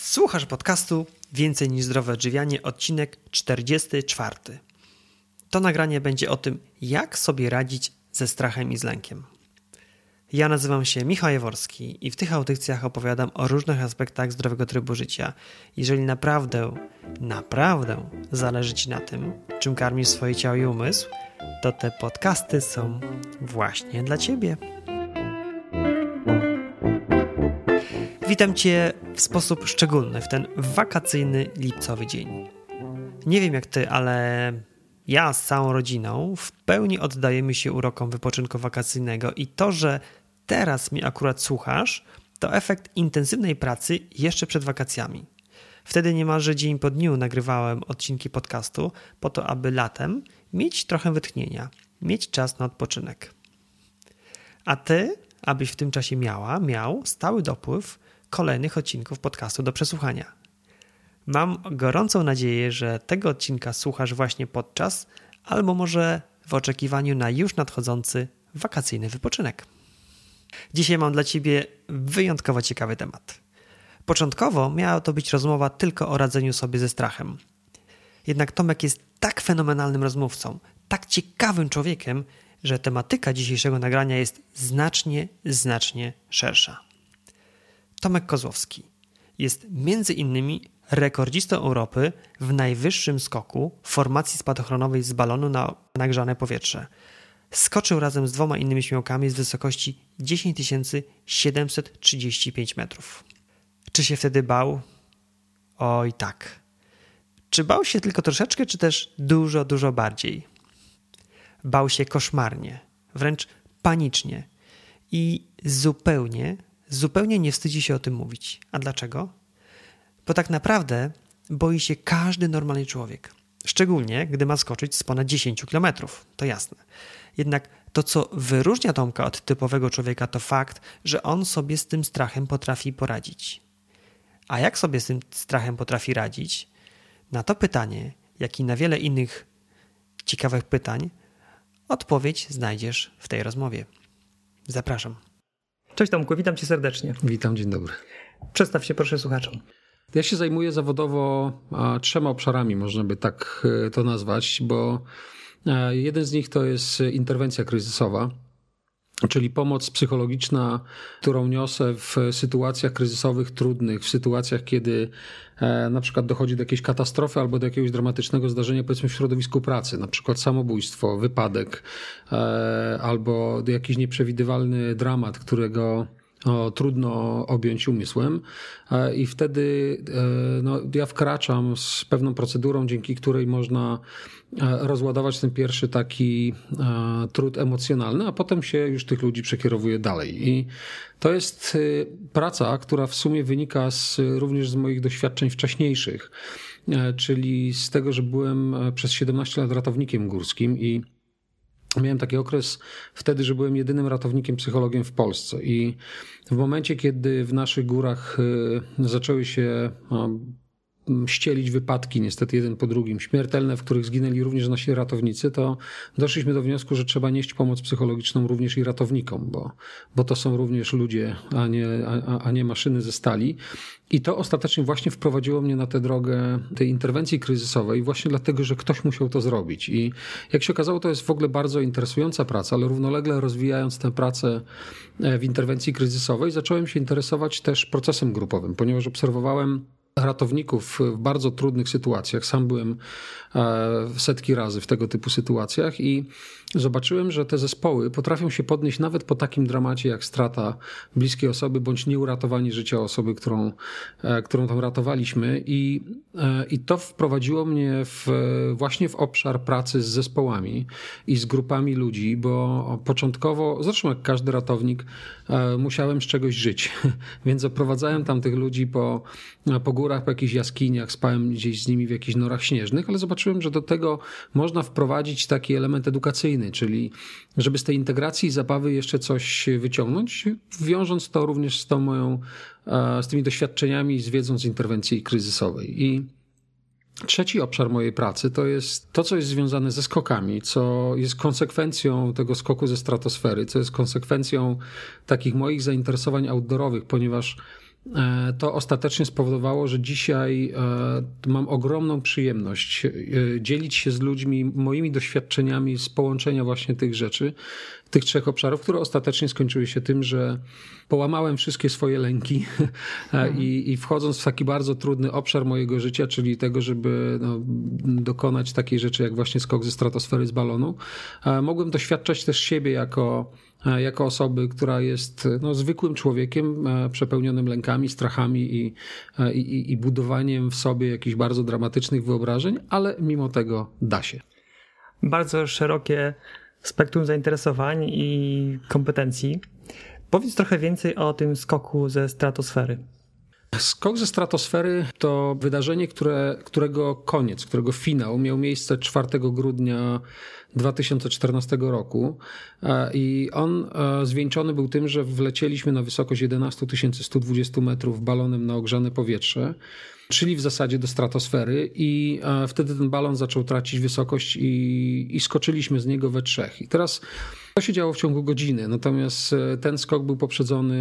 Słuchasz podcastu Więcej niż zdrowe odżywianie, odcinek 44. To nagranie będzie o tym, jak sobie radzić ze strachem i z lękiem. Ja nazywam się Michał Jaworski i w tych audycjach opowiadam o różnych aspektach zdrowego trybu życia. Jeżeli naprawdę, naprawdę zależy Ci na tym, czym karmisz swoje ciało i umysł, to te podcasty są właśnie dla Ciebie. Witam Cię w sposób szczególny w ten wakacyjny lipcowy dzień. Nie wiem jak Ty, ale ja z całą rodziną w pełni oddajemy się urokom wypoczynku wakacyjnego i to, że teraz mi akurat słuchasz, to efekt intensywnej pracy jeszcze przed wakacjami. Wtedy niemalże dzień po dniu nagrywałem odcinki podcastu po to, aby latem mieć trochę wytchnienia, mieć czas na odpoczynek. A ty, abyś w tym czasie miała, miał stały dopływ kolejnych odcinków podcastu do przesłuchania. Mam gorącą nadzieję, że tego odcinka słuchasz właśnie podczas, albo może w oczekiwaniu na już nadchodzący wakacyjny wypoczynek. Dzisiaj mam dla Ciebie wyjątkowo ciekawy temat. Początkowo miała to być rozmowa tylko o radzeniu sobie ze strachem. Jednak Tomek jest tak fenomenalnym rozmówcą, tak ciekawym człowiekiem, że tematyka dzisiejszego nagrania jest znacznie, znacznie szersza. Tomek Kozłowski jest między innymi rekordzistą Europy w najwyższym skoku formacji spadochronowej z balonu na nagrzane powietrze. Skoczył razem z dwoma innymi śmiałkami z wysokości 10 735 metrów. Czy się wtedy bał? Oj tak. Czy bał się tylko troszeczkę, czy też dużo, dużo bardziej? Bał się koszmarnie, wręcz panicznie i zupełnie zupełnie nie wstydzi się o tym mówić. A dlaczego? Bo tak naprawdę boi się każdy normalny człowiek. Szczególnie, gdy ma skoczyć z ponad 10 km. To jasne. Jednak to, co wyróżnia Tomka od typowego człowieka, to fakt, że on sobie z tym strachem potrafi poradzić. A jak sobie z tym strachem potrafi radzić? Na to pytanie, jak i na wiele innych ciekawych pytań, odpowiedź znajdziesz w tej rozmowie. Zapraszam. Cześć Tomku, witam cię serdecznie. Witam, dzień dobry. Przedstaw się proszę słuchaczom. Ja się zajmuję zawodowo trzema obszarami, można by tak e, to nazwać, bo e, jeden z nich to jest interwencja kryzysowa czyli pomoc psychologiczna, którą niosę w sytuacjach kryzysowych trudnych, w sytuacjach, kiedy e, na przykład dochodzi do jakiejś katastrofy albo do jakiegoś dramatycznego zdarzenia, powiedzmy w środowisku pracy, na przykład samobójstwo, wypadek e, albo jakiś nieprzewidywalny dramat, którego o, trudno objąć umysłem. E, I wtedy no, ja wkraczam z pewną procedurą, dzięki której można rozładować ten pierwszy taki e, trud emocjonalny, a potem się już tych ludzi przekierowuje dalej. I to jest e, praca, która w sumie wynika z, również z moich doświadczeń wcześniejszych, czyli z tego, że byłem przez 17 lat ratownikiem górskim i Miałem taki okres wtedy, że byłem jedynym ratownikiem psychologiem w Polsce. I w momencie, kiedy w naszych górach zaczęły się ścielić wypadki, niestety jeden po drugim, śmiertelne, w których zginęli również nasi ratownicy, to doszliśmy do wniosku, że trzeba nieść pomoc psychologiczną również i ratownikom, bo, bo to są również ludzie, a nie, a, a nie maszyny ze stali. I to ostatecznie właśnie wprowadziło mnie na tę drogę tej interwencji kryzysowej, właśnie dlatego, że ktoś musiał to zrobić. I jak się okazało, to jest w ogóle bardzo interesująca praca, ale równolegle rozwijając tę pracę e, w interwencji kryzysowej, zacząłem się interesować też procesem grupowym, ponieważ obserwowałem ratowników w bardzo trudnych sytuacjach. Sam byłem e, setki razy w tego typu sytuacjach i zobaczyłem, że te zespoły potrafią się podnieść nawet po takim dramacie jak strata bliskiej osoby bądź nieuratowanie życia osoby, którą, e, którą tam ratowaliśmy. I, e, I to wprowadziło mnie w, właśnie w obszar pracy z zespołami i z grupami ludzi, bo początkowo, zresztą jak każdy ratownik, musiałem z czegoś żyć, więc oprowadzałem tam tych ludzi po, po górach, po jakichś jaskiniach, spałem gdzieś z nimi w jakichś norach śnieżnych, ale zobaczyłem, że do tego można wprowadzić taki element edukacyjny, czyli żeby z tej integracji zabawy jeszcze coś wyciągnąć, wiążąc to również z tą moją, e, z tymi doświadczeniami, z wiedzą z interwencji kryzysowej. I Trzeci obszar mojej pracy to jest to, co jest związane ze skokami, co jest konsekwencją tego skoku ze stratosfery, co jest konsekwencją takich moich zainteresowań outdoorowych, ponieważ to ostatecznie spowodowało, że dzisiaj e, mam ogromną przyjemność e, dzielić się z ludźmi moimi doświadczeniami z połączenia właśnie tych rzeczy, tych trzech obszarów, które ostatecznie skończyły się tym, że połamałem wszystkie swoje lęki mhm. i, i, wchodząc w taki bardzo trudny obszar mojego życia, czyli tego, żeby no, dokonać takiej rzeczy jak właśnie skok ze stratosfery z balonu, mogłem doświadczać też siebie jako E, jako osoby, która jest no, zwykłym człowiekiem, e, przepełnionym lękami, strachami i, e, i, i budowaniem w sobie jakichś bardzo dramatycznych wyobrażeń, ale mimo tego da się. Bardzo szerokie spektrum zainteresowań i kompetencji. Powiedz trochę więcej o tym skoku ze stratosfery. Skok ze stratosfery to wydarzenie, które, którego koniec, którego finał miał miejsce 4 grudnia 2014 roku e, i on e, zwieńczony był tym, że wlecieliśmy na wysokość 11 120 metrów balonem na ogrzane powietrze czyli w zasadzie do stratosfery i e, wtedy ten balon zaczął tracić wysokość i, i skoczyliśmy z niego we trzech. I teraz to się działo w ciągu godziny, natomiast ten skok był poprzedzony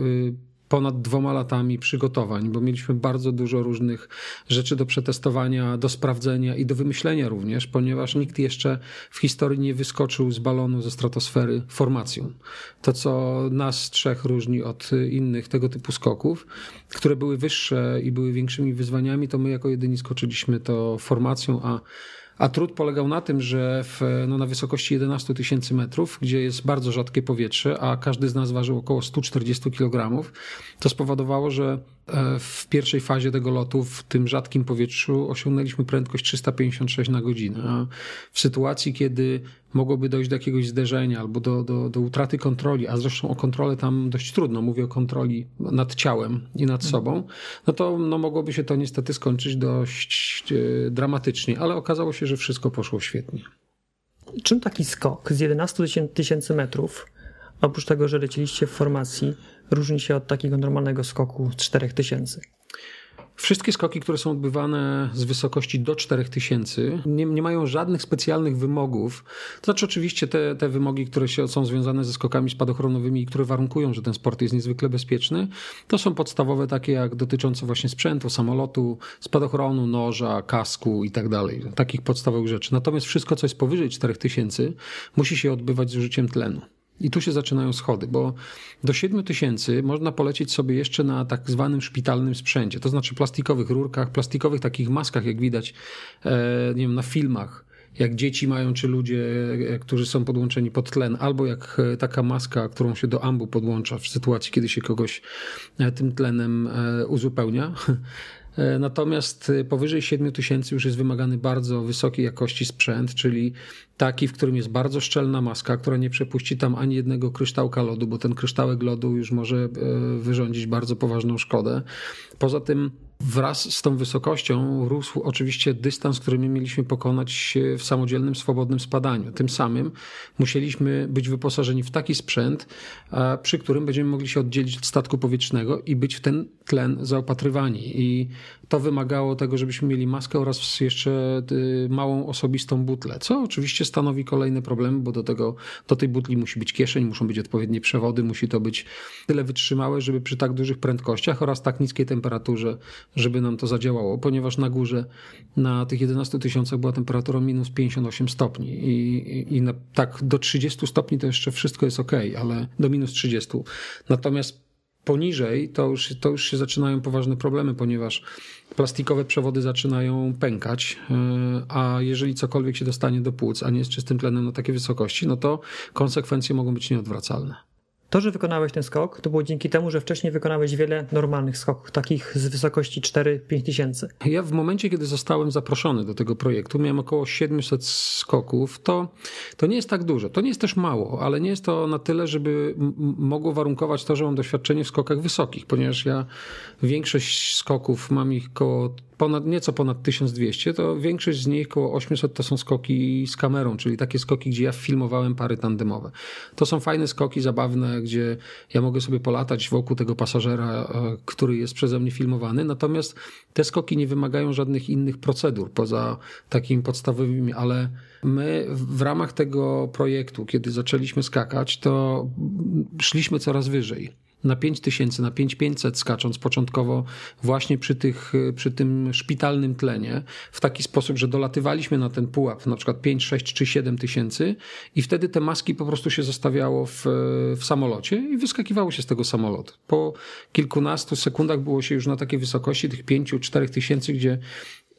y, ponad dwoma latami przygotowań, bo mieliśmy bardzo dużo różnych rzeczy do przetestowania, do sprawdzenia i do wymyślenia również, ponieważ nikt jeszcze w historii nie wyskoczył z balonu ze stratosfery formacją. To, co nas trzech różni od innych tego typu skoków, które były wyższe i były większymi wyzwaniami, to my jako jedyni skoczyliśmy to formacją, a a trud polegał na tym, że w, no, na wysokości 11 tysięcy metrów, gdzie jest bardzo rzadkie powietrze, a każdy z nas ważył około 140 kg, to spowodowało, że w pierwszej fazie tego lotu w tym rzadkim powietrzu osiągnęliśmy prędkość 356 na godzinę. A w sytuacji, kiedy mogłoby dojść do jakiegoś zderzenia albo do, do, do utraty kontroli, a zresztą o kontrolę tam dość trudno, mówię o kontroli nad ciałem i nad mhm. sobą, no to no, mogłoby się to niestety skończyć dość e, dramatycznie, ale okazało się, że wszystko poszło świetnie. Czym taki skok z 11 tysięcy metrów, oprócz tego, że lecieliście w formacji, różni się od takiego normalnego skoku z 4000? Wszystkie skoki, które są odbywane z wysokości do 4000, nie, nie mają żadnych specjalnych wymogów. To znaczy, oczywiście, te, te wymogi, które się, są związane ze skokami spadochronowymi i które warunkują, że ten sport jest niezwykle bezpieczny, to są podstawowe, takie jak dotyczące właśnie sprzętu, samolotu, spadochronu, noża, kasku i tak dalej. Takich podstawowych rzeczy. Natomiast wszystko, co jest powyżej 4000, musi się odbywać z użyciem tlenu. I tu się zaczynają schody, bo do 7 tysięcy można polecieć sobie jeszcze na tak zwanym szpitalnym sprzęcie, to znaczy plastikowych rurkach, plastikowych takich maskach, jak widać e, nie wiem, na filmach, jak dzieci mają, czy ludzie, e, którzy są podłączeni pod tlen, albo jak e, taka maska, którą się do ambu podłącza w sytuacji, kiedy się kogoś tym tlenem uzupełnia. E, natomiast e, powyżej 7 tysięcy już jest wymagany bardzo wysokiej jakości sprzęt, czyli taki, w którym jest bardzo szczelna maska, która nie przepuści tam ani jednego kryształka lodu, bo ten kryształek lodu już może e, wyrządzić bardzo poważną szkodę. Poza tym Wraz z tą wysokością rósł oczywiście dystans, który my mieliśmy pokonać w samodzielnym, swobodnym spadaniu. Tym samym musieliśmy być wyposażeni w taki sprzęt, przy którym będziemy mogli się oddzielić od statku powietrznego i być w ten tlen zaopatrywani. I to wymagało tego, żebyśmy mieli maskę oraz jeszcze y, małą osobistą butlę, co oczywiście stanowi kolejny problem, bo do, tego, do tej butli musi być kieszeń, muszą być odpowiednie przewody, musi to być tyle wytrzymałe, żeby przy tak dużych prędkościach oraz tak niskiej temperaturze, żeby nam to zadziałało, ponieważ na górze na tych 11 tysiącach była temperatura minus 58 stopni i, i, i na, tak do 30 stopni to jeszcze wszystko jest ok, ale do minus 30. Natomiast poniżej to już, to już się zaczynają poważne problemy, ponieważ plastikowe przewody zaczynają pękać, e, a jeżeli cokolwiek się dostanie do płuc, a nie jest czystym tlenem na takiej wysokości, no to konsekwencje mogą być nieodwracalne. To, że wykonałeś ten skok, to było dzięki temu, że wcześniej wykonałeś wiele normalnych skoków, takich z wysokości 4-5 tysięcy. Ja w momencie, kiedy zostałem zaproszony do tego projektu, miałem około 700 skoków. To, to nie jest tak dużo. To nie jest też mało, ale nie jest to na tyle, żeby mogło warunkować to, że mam doświadczenie w skokach wysokich, ponieważ ja większość skoków mam ich koło ponad, nieco ponad 1200, to większość z nich, około 800 to są skoki z kamerą, czyli takie skoki, gdzie ja filmowałem pary tandemowe. To są fajne skoki, zabawne, gdzie ja mogę sobie polatać wokół tego pasażera, e, który jest przeze mnie filmowany, natomiast te skoki nie wymagają żadnych innych procedur poza takimi podstawowymi, ale my w ramach tego projektu, kiedy zaczęliśmy skakać, to szliśmy coraz wyżej. Na 5000, na 5500 skacząc początkowo właśnie przy, tych, przy tym szpitalnym tlenie w taki sposób, że dolatywaliśmy na ten pułap na przykład 5, 6 czy 7 tysięcy i wtedy te maski po prostu się zostawiało w, w samolocie i wyskakiwało się z tego samolotu. Po kilkunastu sekundach było się już na takiej wysokości tych 5-4 tysięcy, gdzie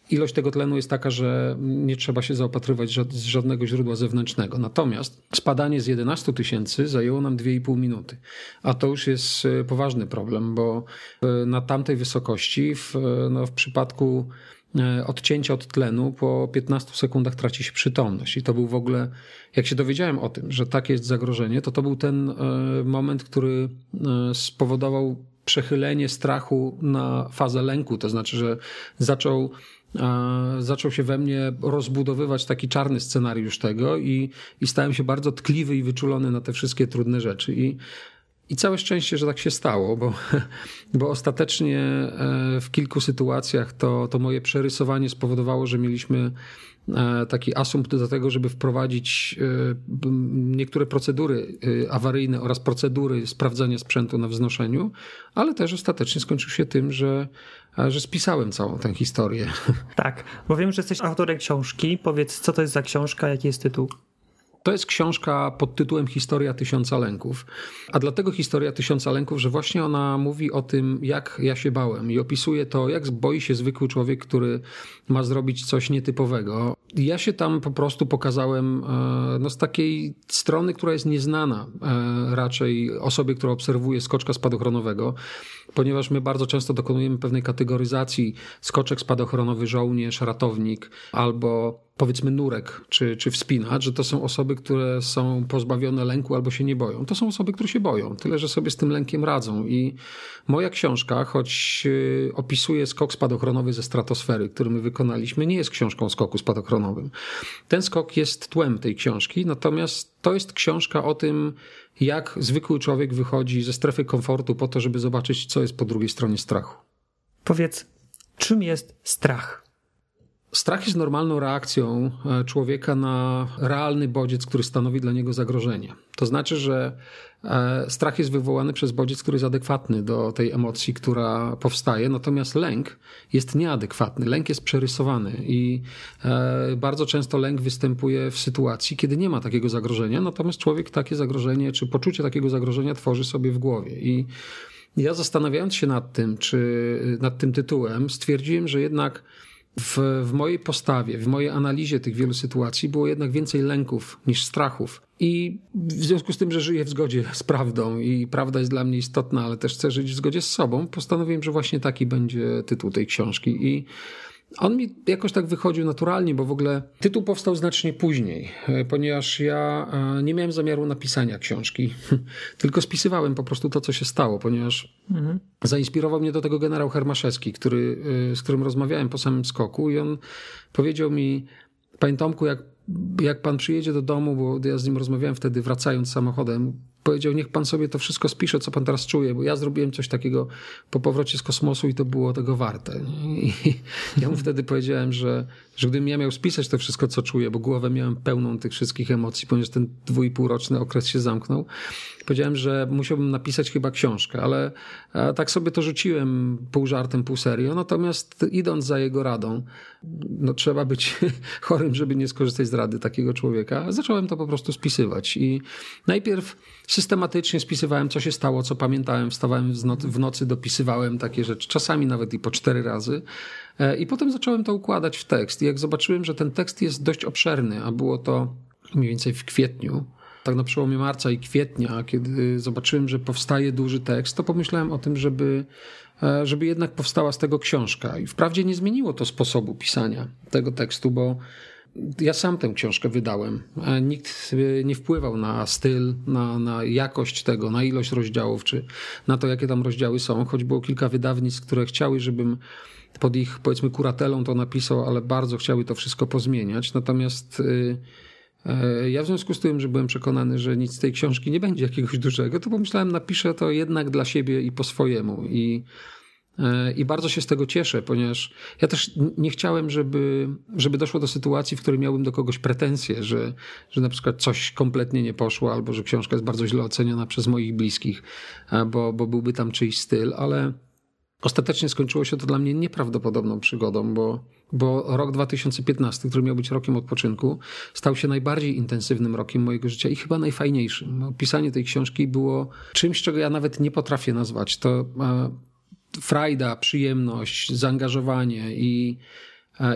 ilość tego tlenu jest taka, że nie trzeba się zaopatrywać z żadnego źródła zewnętrznego. Natomiast spadanie z 11 tysięcy zajęło nam 2,5 minuty. A to już jest e, poważny problem, bo e, na tamtej wysokości, w, e, no, w przypadku odcięcia od tlenu po 15 sekundach traci się przytomność. I to był w ogóle, jak się dowiedziałem o tym, że takie jest zagrożenie, to to był ten moment, który spowodował przechylenie strachu na fazę lęku. To znaczy, że zaczął zaczął się we mnie rozbudowywać taki czarny scenariusz tego i, i stałem się bardzo tkliwy i wyczulony na te wszystkie trudne rzeczy. I, i całe szczęście, że tak się stało, bo, bo ostatecznie e, w kilku sytuacjach to, to moje przerysowanie spowodowało, że mieliśmy e, taki asumpt do tego, żeby wprowadzić e, niektóre procedury awaryjne oraz procedury sprawdzania sprzętu na wznoszeniu, ale też ostatecznie skończył się tym, że że spisałem całą tę historię. Tak, bo wiem, że jesteś autorem książki. Powiedz, co to jest za książka, jaki jest tytuł? To jest książka pod tytułem Historia Tysiąca Lęków. A dlatego Historia Tysiąca Lęków, że właśnie ona mówi o tym, jak ja się bałem i opisuje to, jak boi się zwykły człowiek, który ma zrobić coś nietypowego. Ja się tam po prostu pokazałem e, no, z takiej strony, która jest nieznana e, raczej osobie, która obserwuje skoczka spadochronowego, ponieważ my bardzo często dokonujemy pewnej kategoryzacji skoczek spadochronowy, żołnierz, ratownik albo powiedzmy nurek czy, czy wspinacz, że to są osoby, które są pozbawione lęku albo się nie boją. To są osoby, które się boją, tyle że sobie z tym lękiem radzą. I moja książka, choć y, opisuje skok spadochronowy ze stratosfery, który my wykonaliśmy, nie jest książką skoku spadochronowym. Ten skok jest tłem tej książki, natomiast to jest książka o tym, jak zwykły człowiek wychodzi ze strefy komfortu po to, żeby zobaczyć, co jest po drugiej stronie strachu. Powiedz, czym jest strach? Strach jest normalną reakcją e, człowieka na realny bodziec, który stanowi dla niego zagrożenie. To znaczy, że strach jest wywołany przez bodziec, który jest adekwatny do tej emocji, która powstaje, natomiast lęk jest nieadekwatny. Lęk jest przerysowany i e, bardzo często lęk występuje w sytuacji, kiedy nie ma takiego zagrożenia, natomiast człowiek takie zagrożenie, czy poczucie takiego zagrożenia tworzy sobie w głowie. I ja zastanawiając się nad tym, czy nad tym tytułem, stwierdziłem, że jednak w, w mojej postawie, w mojej analizie tych wielu sytuacji było jednak więcej lęków niż strachów. I w związku z tym, że żyję w zgodzie z prawdą i prawda jest dla mnie istotna, ale też chcę żyć w zgodzie z sobą, postanowiłem, że właśnie taki będzie tytuł tej książki. I on mi jakoś tak wychodził naturalnie, bo w ogóle tytuł powstał znacznie później, e, ponieważ ja e, nie miałem zamiaru napisania książki, tylko spisywałem po prostu to, co się stało, ponieważ mhm. zainspirował mnie do tego generał Hermaszewski, który, e, z którym rozmawiałem po samym skoku i on powiedział mi, panie Tomku, jak, jak pan przyjedzie do domu, bo ja z nim rozmawiałem wtedy wracając samochodem, powiedział, niech pan sobie to wszystko spisze, co pan teraz czuje, bo ja zrobiłem coś takiego po powrocie z kosmosu i to było tego warte. I ja mu wtedy powiedziałem, że, że gdybym ja miał spisać to wszystko, co czuję, bo głowę miałem pełną tych wszystkich emocji, ponieważ ten dwójpółroczny okres się zamknął, powiedziałem, że musiałbym napisać chyba książkę, ale tak sobie to rzuciłem pół żartem, pół serio. Natomiast idąc za jego radą, no trzeba być chorym, żeby nie skorzystać z rady takiego człowieka. Zacząłem to po prostu spisywać i najpierw systematycznie spisywałem, co się stało, co pamiętałem, wstawałem w nocy, dopisywałem takie rzeczy, czasami nawet i po cztery razy. E, I potem zacząłem to układać w tekst. I jak zobaczyłem, że ten tekst jest dość obszerny, a było to mniej więcej w kwietniu, tak na przełomie marca i kwietnia, kiedy zobaczyłem, że powstaje duży tekst, to pomyślałem o tym, żeby, e, żeby jednak powstała z tego książka. I wprawdzie nie zmieniło to sposobu pisania tego tekstu, bo ja sam tę książkę wydałem. Nikt nie wpływał na styl, na, na jakość tego, na ilość rozdziałów, czy na to, jakie tam rozdziały są, choć było kilka wydawnictw, które chciały, żebym pod ich, powiedzmy, kuratelą to napisał, ale bardzo chciały to wszystko pozmieniać. Natomiast y, y, ja w związku z tym, że byłem przekonany, że nic z tej książki nie będzie jakiegoś dużego, to pomyślałem, napiszę to jednak dla siebie i po swojemu. I E, I bardzo się z tego cieszę, ponieważ ja też nie chciałem, żeby, żeby doszło do sytuacji, w której miałbym do kogoś pretensje, że, że na przykład coś kompletnie nie poszło, albo że książka jest bardzo źle oceniona przez moich bliskich, bo, bo byłby tam czyjś styl, ale ostatecznie skończyło się to dla mnie nieprawdopodobną przygodą, bo, bo rok 2015, który miał być rokiem odpoczynku, stał się najbardziej intensywnym rokiem mojego życia i chyba najfajniejszym. Pisanie tej książki było czymś, czego ja nawet nie potrafię nazwać. To e, frajda, przyjemność, zaangażowanie i,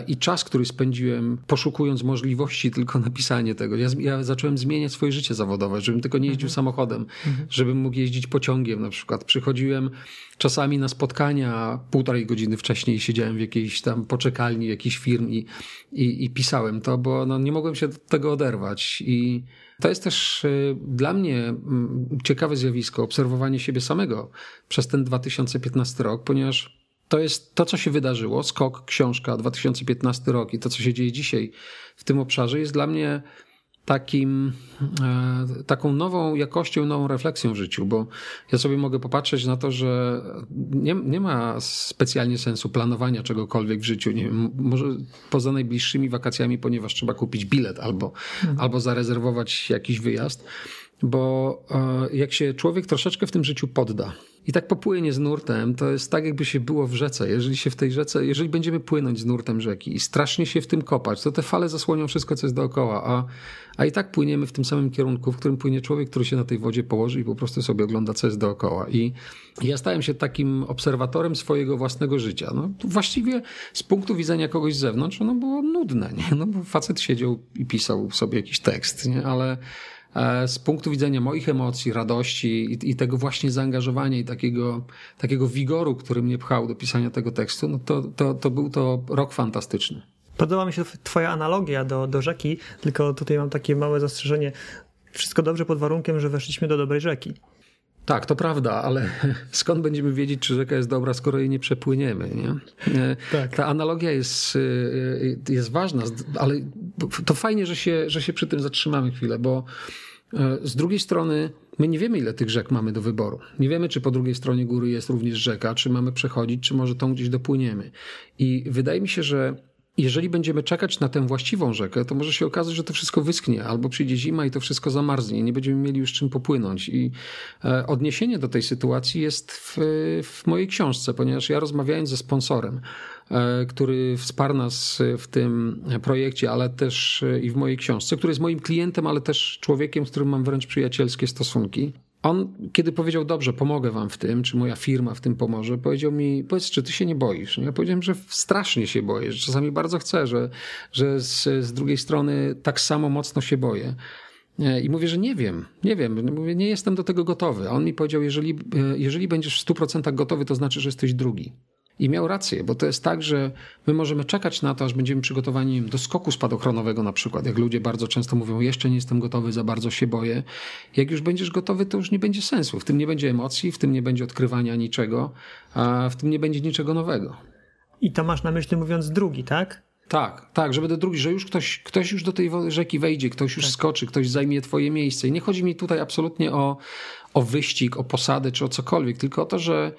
i czas, który spędziłem poszukując możliwości tylko napisanie tego. Ja, ja zacząłem zmieniać swoje życie zawodowe, żebym tylko nie jeździł mhm. samochodem, mhm. żebym mógł jeździć pociągiem na przykład. Przychodziłem czasami na spotkania półtorej godziny wcześniej siedziałem w jakiejś tam poczekalni jakichś firm i, i, i pisałem to, bo no, nie mogłem się od tego oderwać i to jest też y, dla mnie mm, ciekawe zjawisko, obserwowanie siebie samego przez ten 2015 rok, ponieważ to jest to, co się wydarzyło, skok, książka, 2015 rok i to, co się dzieje dzisiaj w tym obszarze, jest dla mnie takim, e, taką nową jakością, nową refleksją w życiu, bo ja sobie mogę popatrzeć na to, że nie, nie ma specjalnie sensu planowania czegokolwiek w życiu. Nie wiem, może poza najbliższymi wakacjami, ponieważ trzeba kupić bilet albo, mhm. albo zarezerwować jakiś wyjazd, bo e, jak się człowiek troszeczkę w tym życiu podda, i tak popłynie z nurtem, to jest tak, jakby się było w rzece. Jeżeli się w tej rzece, jeżeli będziemy płynąć z nurtem rzeki i strasznie się w tym kopać, to te fale zasłonią wszystko, co jest dookoła, a, a i tak płyniemy w tym samym kierunku, w którym płynie człowiek, który się na tej wodzie położy i po prostu sobie ogląda, co jest dookoła. I ja stałem się takim obserwatorem swojego własnego życia. No, właściwie z punktu widzenia kogoś z zewnątrz, ono było nudne, nie? No, bo facet siedział i pisał sobie jakiś tekst, nie? Ale z punktu widzenia moich emocji, radości i, i, tego właśnie zaangażowania i takiego, takiego wigoru, który mnie pchał do pisania tego tekstu, no to, to, to był to rok fantastyczny. Podoba mi się Twoja analogia do, do rzeki, tylko tutaj mam takie małe zastrzeżenie. Wszystko dobrze pod warunkiem, że weszliśmy do dobrej rzeki. Tak, to prawda, ale skąd będziemy wiedzieć, czy rzeka jest dobra, skoro jej nie przepłyniemy? Nie? E, tak. Ta analogia jest, e, jest ważna, ale to fajnie, że się, że się przy tym zatrzymamy chwilę, bo e, z drugiej strony my nie wiemy, ile tych rzek mamy do wyboru. Nie wiemy, czy po drugiej stronie góry jest również rzeka, czy mamy przechodzić, czy może tą gdzieś dopłyniemy. I wydaje mi się, że jeżeli będziemy czekać na tę właściwą rzekę, to może się okazać, że to wszystko wyschnie, albo przyjdzie zima i to wszystko zamarznie, nie będziemy mieli już czym popłynąć. I e, odniesienie do tej sytuacji jest w, w mojej książce, ponieważ ja rozmawiałem ze sponsorem, e, który wsparł nas w tym projekcie, ale też i w mojej książce, który jest moim klientem, ale też człowiekiem, z którym mam wręcz przyjacielskie stosunki. On, kiedy powiedział, dobrze, pomogę wam w tym, czy moja firma w tym pomoże, powiedział mi, powiedz, czy ty się nie boisz? Ja powiedziałem, że strasznie się boję, że czasami bardzo chcę, że, że z, z drugiej strony tak samo mocno się boję. I mówię, że nie wiem, nie wiem, mówię, nie jestem do tego gotowy. A on mi powiedział, jeżeli, jeżeli będziesz w 100% gotowy, to znaczy, że jesteś drugi. I miał rację, bo to jest tak, że my możemy czekać na to, aż będziemy przygotowani do skoku spadochronowego na przykład. Jak ludzie bardzo często mówią, jeszcze nie jestem gotowy, za bardzo się boję. Jak już będziesz gotowy, to już nie będzie sensu. W tym nie będzie emocji, w tym nie będzie odkrywania niczego, a w tym nie będzie niczego nowego. I to masz na myśli mówiąc drugi, tak? Tak, tak, żeby do drugi, że już ktoś, ktoś już do tej rzeki wejdzie, ktoś już tak. skoczy, ktoś zajmie twoje miejsce. I nie chodzi mi tutaj absolutnie o, o wyścig, o posadę czy o cokolwiek, tylko o to, że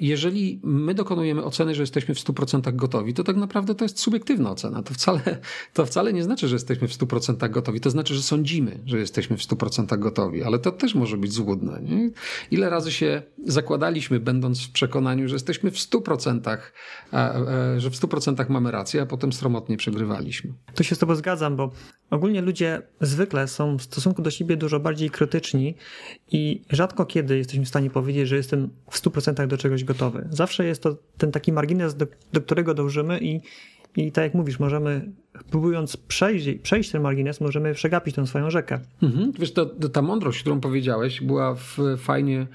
jeżeli my dokonujemy oceny, że jesteśmy w 100% gotowi, to tak naprawdę to jest subiektywna ocena. To wcale, to wcale nie znaczy, że jesteśmy w 100% gotowi. To znaczy, że sądzimy, że jesteśmy w 100% gotowi, ale to też może być złudne. Nie? Ile razy się zakładaliśmy, będąc w przekonaniu, że jesteśmy w 100%, że w 100% mamy rację, a potem sromotnie przegrywaliśmy. Tu się z Tobą zgadzam, bo ogólnie ludzie zwykle są w stosunku do siebie dużo bardziej krytyczni i rzadko kiedy jesteśmy w stanie powiedzieć, że jestem w 100% do czegoś gotowy. Zawsze jest to ten taki margines, do, do którego dążymy i, i tak jak mówisz, możemy, próbując przejść, przejść ten margines, możemy przegapić tę swoją rzekę. Mhm. Wiesz, to, to ta mądrość, którą powiedziałeś, była w, fajnie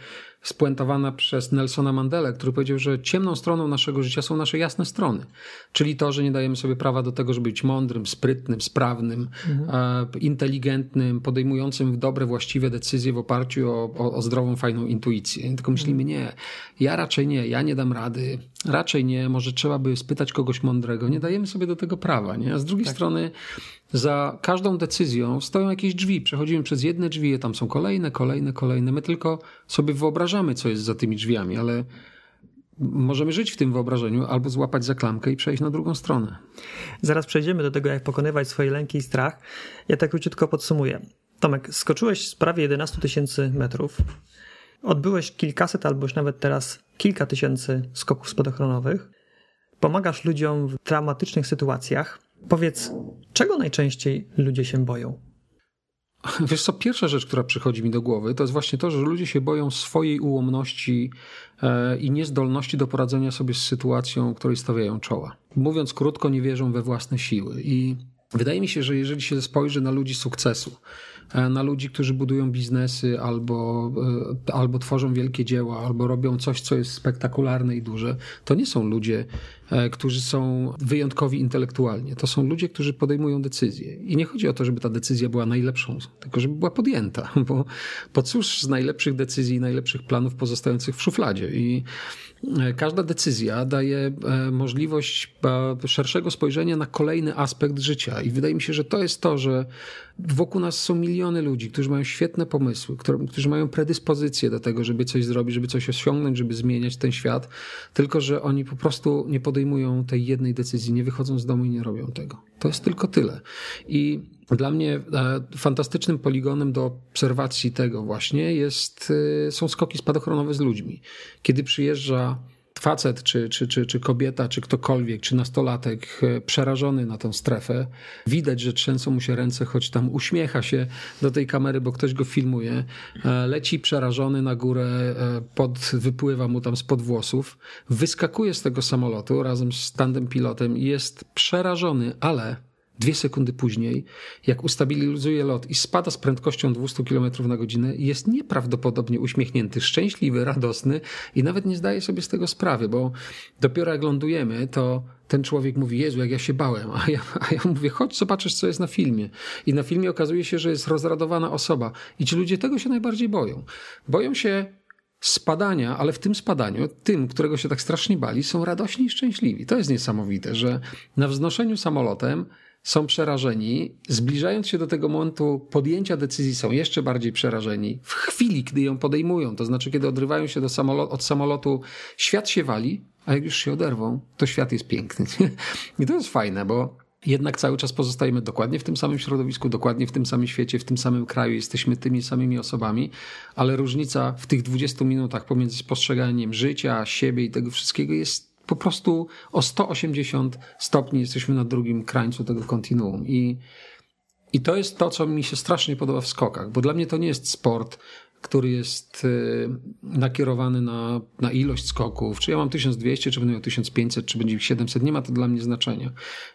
spuentowana przez Nelsona Mandela, który powiedział, że ciemną stroną naszego życia są nasze jasne strony. Czyli to, że nie dajemy sobie prawa do tego, żeby być mądrym, sprytnym, sprawnym, mhm. E, inteligentnym, podejmującym dobre, właściwe decyzje w oparciu o, o, o zdrową, fajną intuicję. Tylko myślimy, nie, ja raczej nie, ja nie dam rady, raczej nie, może trzeba by spytać kogoś mądrego. Nie dajemy sobie do tego prawa. Nie? Z drugiej tak. strony za każdą decyzją stoją jakieś drzwi. Przechodzimy przez jedne drzwi, tam są kolejne, kolejne, kolejne. My tylko sobie wyobrażamy, co jest za tymi drzwiami, ale możemy żyć w tym wyobrażeniu albo złapać za klamkę i przejść na drugą stronę. Zaraz przejdziemy do tego, jak pokonywać swoje lęki i strach. Ja tak króciutko podsumuję. Tomek, skoczyłeś z prawie 11 tysięcy metrów. Odbyłeś kilkaset albo już nawet teraz kilka tysięcy skoków spadochronowych. Pomagasz ludziom w dramatycznych sytuacjach. Powiedz, czego najczęściej ludzie się boją? Wiesz co, pierwsza rzecz, która przychodzi mi do głowy, to jest właśnie to, że ludzie się boją swojej ułomności e, i niezdolności do poradzenia sobie z sytuacją, której stawiają czoła. Mówiąc krótko, nie wierzą we własne siły. I wydaje mi się, że jeżeli się spojrzy na ludzi sukcesu, E, na ludzi, którzy budują biznesy albo, e, albo tworzą wielkie dzieła, albo robią coś, co jest spektakularne i duże. To nie są ludzie, którzy są wyjątkowi intelektualnie. To są ludzie, którzy podejmują decyzje. I nie chodzi o to, żeby ta decyzja była najlepszą, tylko żeby była podjęta, bo, bo cóż z najlepszych decyzji i najlepszych planów pozostających w szufladzie. I każda decyzja daje możliwość szerszego spojrzenia na kolejny aspekt życia. I wydaje mi się, że to jest to, że wokół nas są miliony ludzi, którzy mają świetne pomysły, którzy mają predyspozycję do tego, żeby coś zrobić, żeby coś osiągnąć, żeby zmieniać ten świat, tylko że oni po prostu nie podejmują tej jednej decyzji, nie wychodzą z domu i nie robią tego. To jest tylko tyle. I dla mnie e, fantastycznym poligonem do obserwacji tego właśnie jest, e, są skoki spadochronowe z ludźmi. Kiedy przyjeżdża facet, czy, czy, czy, czy kobieta, czy ktokolwiek, czy nastolatek e, przerażony na tę strefę, widać, że trzęsą mu się ręce, choć tam uśmiecha się do tej kamery, bo ktoś go filmuje, e, leci przerażony na górę, e, pod, wypływa mu tam spod włosów, wyskakuje z tego samolotu razem z tandem pilotem i jest przerażony, ale Dwie sekundy później, jak ustabilizuje lot i spada z prędkością 200 km na godzinę, jest nieprawdopodobnie uśmiechnięty, szczęśliwy, radosny i nawet nie zdaje sobie z tego sprawy, bo dopiero jak lądujemy, to ten człowiek mówi, Jezu, jak ja się bałem, a ja, a ja mówię, chodź zobaczysz, co jest na filmie. I na filmie okazuje się, że jest rozradowana osoba i ci ludzie tego się najbardziej boją. Boją się spadania, ale w tym spadaniu, tym, którego się tak strasznie bali, są radośni i szczęśliwi. To jest niesamowite, że na wznoszeniu samolotem są przerażeni, zbliżając się do tego momentu podjęcia decyzji, są jeszcze bardziej przerażeni. W chwili, gdy ją podejmują, to znaczy, kiedy odrywają się do samolotu, od samolotu, świat się wali, a jak już się oderwą, to świat jest piękny. I to jest fajne, bo jednak cały czas pozostajemy dokładnie w tym samym środowisku, dokładnie w tym samym świecie, w tym samym kraju, jesteśmy tymi samymi osobami, ale różnica w tych 20 minutach pomiędzy spostrzeganiem życia, siebie i tego wszystkiego jest po prostu o 180 stopni jesteśmy na drugim krańcu tego kontinuum. I, I to jest to, co mi się strasznie podoba w skokach, bo dla mnie to nie jest sport, który jest y, nakierowany na, na ilość skoków. Czy ja mam 1200, czy będę miał 1500, czy będzie 700, nie ma to dla mnie znaczenia.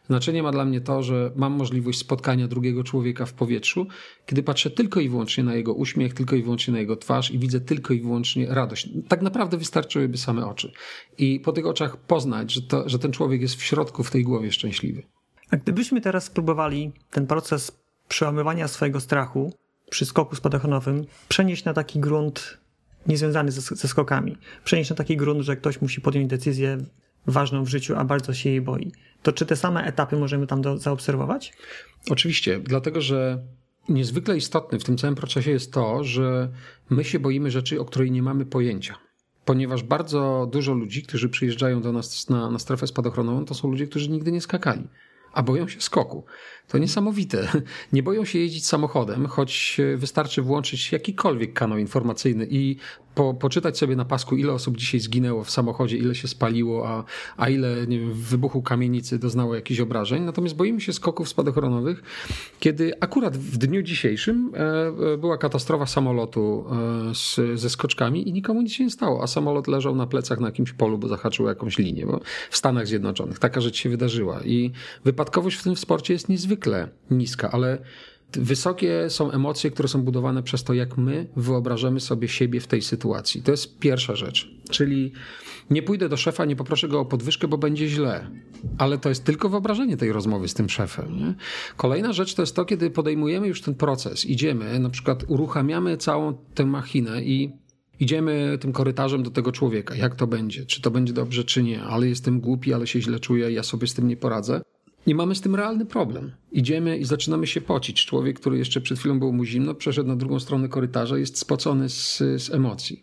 Znaczenie ma dla mnie to, że mam możliwość spotkania drugiego człowieka w powietrzu, kiedy patrzę tylko i wyłącznie na jego uśmiech, tylko i wyłącznie na jego twarz i widzę tylko i wyłącznie radość. Tak naprawdę wystarczyłyby same oczy. I po tych oczach poznać, że, to, że ten człowiek jest w środku, w tej głowie szczęśliwy. A gdybyśmy teraz spróbowali ten proces przełamywania swojego strachu przy skoku spadochronowym przenieść na taki grunt niezwiązany ze, ze skokami. Przenieść na taki grunt, że ktoś musi podjąć decyzję ważną w życiu, a bardzo się jej boi. To czy te same etapy możemy tam do, zaobserwować? Oczywiście, dlatego że niezwykle istotne w tym całym procesie jest to, że my się boimy rzeczy, o której nie mamy pojęcia. Ponieważ bardzo dużo ludzi, którzy przyjeżdżają do nas na, na strefę spadochronową, to są ludzie, którzy nigdy nie skakali, a boją się skoku. To niesamowite. Nie boją się jeździć samochodem, choć wystarczy włączyć jakikolwiek kanał informacyjny i po, poczytać sobie na pasku, ile osób dzisiaj zginęło w samochodzie, ile się spaliło, a, a ile nie wiem, w wybuchu kamienicy doznało jakichś obrażeń. Natomiast boimy się skoków spadochronowych, kiedy akurat w dniu dzisiejszym e, e, była katastrofa samolotu e, z, ze skoczkami i nikomu nic się nie stało, a samolot leżał na plecach na jakimś polu, bo zahaczył jakąś linię bo w Stanach Zjednoczonych. Taka rzecz się wydarzyła i wypadkowość w tym sporcie jest niezwykle niska, ale Wysokie są emocje, które są budowane przez to, jak my wyobrażamy sobie siebie w tej sytuacji. To jest pierwsza rzecz. Czyli nie pójdę do szefa, nie poproszę go o podwyżkę, bo będzie źle. Ale to jest tylko wyobrażenie tej rozmowy z tym szefem. Nie? Kolejna rzecz to jest to, kiedy podejmujemy już ten proces, idziemy, na przykład uruchamiamy całą tę machinę i idziemy tym korytarzem do tego człowieka. Jak to będzie? Czy to będzie dobrze, czy nie? Ale jestem głupi, ale się źle czuję, ja sobie z tym nie poradzę I mamy z tym realny problem. Idziemy i zaczynamy się pocić. Człowiek, który jeszcze przed chwilą był mu zimno, przeszedł na drugą stronę korytarza, jest spocony z, z emocji.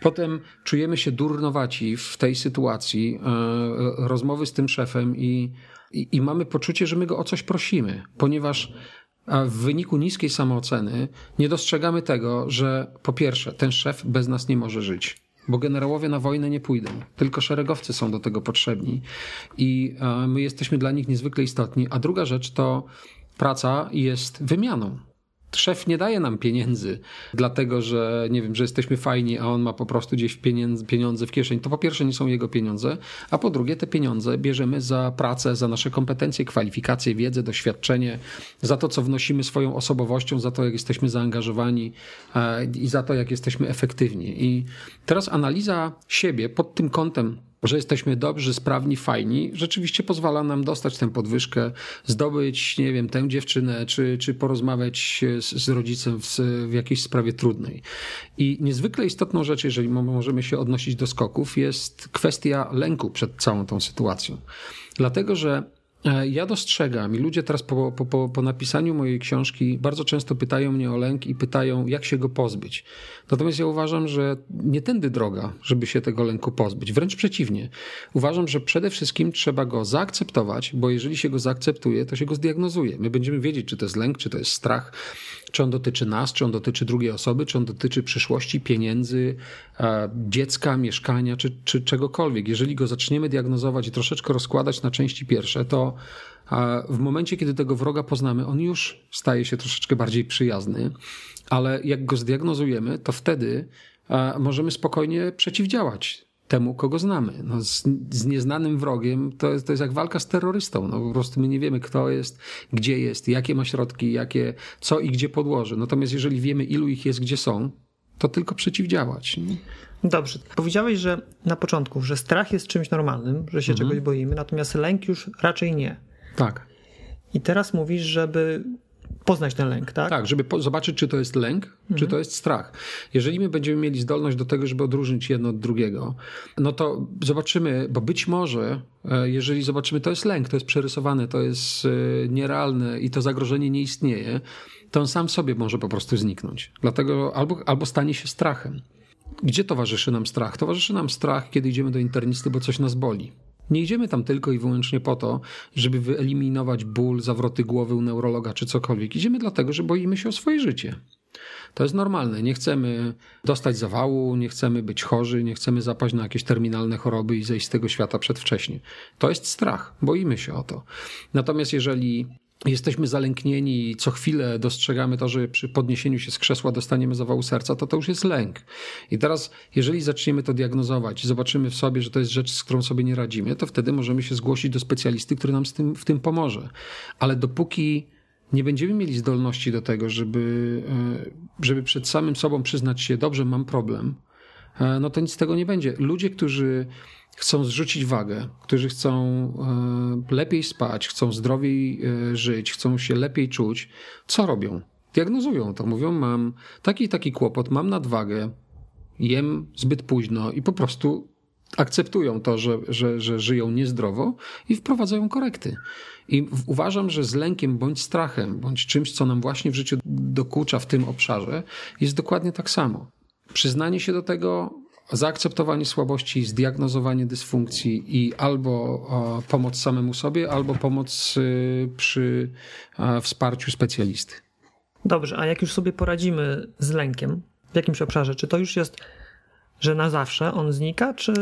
Potem czujemy się durnowaci w tej sytuacji, e, rozmowy z tym szefem i, i, i mamy poczucie, że my go o coś prosimy, ponieważ w wyniku niskiej samooceny nie dostrzegamy tego, że po pierwsze, ten szef bez nas nie może żyć bo generałowie na wojnę nie pójdą, tylko szeregowcy są do tego potrzebni. I e, my jesteśmy dla nich niezwykle istotni. A druga rzecz to praca jest wymianą szef nie daje nam pieniędzy, dlatego że nie wiem, że jesteśmy fajni, a on ma po prostu gdzieś pieniądze, pieniądze w kieszeni. To po pierwsze nie są jego pieniądze, a po drugie te pieniądze bierzemy za pracę, za nasze kompetencje, kwalifikacje, wiedzę, doświadczenie, za to, co wnosimy swoją osobowością, za to, jak jesteśmy zaangażowani e, i za to, jak jesteśmy efektywni. I teraz analiza siebie pod tym kątem że jesteśmy dobrzy, sprawni, fajni, rzeczywiście pozwala nam dostać tę podwyżkę, zdobyć, nie wiem, tę dziewczynę, czy, czy porozmawiać z, z rodzicem w, w jakiejś sprawie trudnej. I niezwykle istotną rzecz, jeżeli możemy się odnosić do skoków, jest kwestia lęku przed całą tą sytuacją. Dlatego, że ja dostrzegam i ludzie teraz po, po, po, napisaniu mojej książki bardzo często pytają mnie o lęk i pytają, jak się go pozbyć. Natomiast ja uważam, że nie tędy droga, żeby się tego lęku pozbyć. Wręcz przeciwnie. Uważam, że przede wszystkim trzeba go zaakceptować, bo jeżeli się go zaakceptuje, to się go zdiagnozuje. My będziemy wiedzieć, czy to jest lęk, czy to jest strach, czy on dotyczy nas, czy on dotyczy drugiej osoby, czy on dotyczy przyszłości, pieniędzy, e, dziecka, mieszkania, czy, czy czegokolwiek. Jeżeli go zaczniemy diagnozować i troszeczkę rozkładać na części pierwsze, to e, w momencie, kiedy tego wroga poznamy, on już staje się troszeczkę bardziej przyjazny, ale jak go zdiagnozujemy, to wtedy e, możemy spokojnie przeciwdziałać temu, kogo znamy. No, z, z, nieznanym wrogiem to jest, to jest jak walka z terrorystą. No, po prostu my nie wiemy, kto jest, gdzie jest, jakie ma środki, jakie, co i gdzie podłoży. Natomiast jeżeli wiemy, ilu ich jest, gdzie są, to tylko przeciwdziałać. Nie? Dobrze. Powiedziałeś, że na początku, że strach jest czymś normalnym, że się mhm. czegoś boimy, natomiast lęk już raczej nie. Tak. I teraz mówisz, żeby poznać ten lęk, tak? Tak, żeby zobaczyć, czy to jest lęk, mhm. czy to jest strach. Jeżeli my będziemy mieli zdolność do tego, żeby odróżnić jedno od drugiego, no to zobaczymy, bo być może, e, jeżeli zobaczymy, to jest lęk, to jest przerysowane, to jest e, nierealne i to zagrożenie nie istnieje, to on sam sobie może po prostu zniknąć. Dlatego albo, albo stanie się strachem. Gdzie towarzyszy nam strach? Towarzyszy nam strach, kiedy idziemy do internisty, bo coś nas boli. Nie idziemy tam tylko i wyłącznie po to, żeby wyeliminować ból, zawroty głowy u neurologa czy cokolwiek. Idziemy dlatego, że boimy się o swoje życie. To jest normalne. Nie chcemy dostać zawału, nie chcemy być chorzy, nie chcemy zapaść na jakieś terminalne choroby i zejść z tego świata przedwcześnie. To jest strach. Boimy się o to. Natomiast jeżeli jesteśmy zalęknieni i co chwilę dostrzegamy to, że przy podniesieniu się z krzesła dostaniemy zawału serca, to to już jest lęk. I teraz, jeżeli zaczniemy to diagnozować i zobaczymy w sobie, że to jest rzecz, z którą sobie nie radzimy, to wtedy możemy się zgłosić do specjalisty, który nam tym, w tym pomoże. Ale dopóki nie będziemy mieli zdolności do tego, żeby, e, żeby przed samym sobą przyznać się, dobrze, mam problem, e, no to nic z tego nie będzie. Ludzie, którzy chcą zrzucić wagę, którzy chcą e, lepiej spać, chcą zdrowiej e, żyć, chcą się lepiej czuć, co robią? Diagnozują to, mówią: Mam taki taki kłopot, mam nadwagę, jem zbyt późno i po prostu akceptują to, że, że, że żyją niezdrowo i wprowadzają korekty. I uważam, że z lękiem bądź strachem, bądź czymś, co nam właśnie w życiu dokucza w tym obszarze, jest dokładnie tak samo. Przyznanie się do tego, zaakceptowanie słabości, zdiagnozowanie dysfunkcji i albo pomoc samemu sobie, albo pomoc y, przy wsparciu specjalisty. Dobrze, a jak już sobie poradzimy z lękiem w jakimś obszarze, czy to już jest, że na zawsze on znika, czy.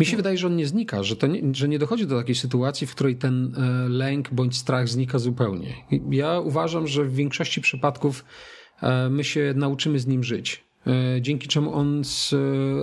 Mi się wydaje, że on nie znika, że, to nie, że nie dochodzi do takiej sytuacji, w której ten e, lęk bądź strach znika zupełnie. Ja uważam, że w większości przypadków e, my się nauczymy z nim żyć. E, dzięki czemu on z,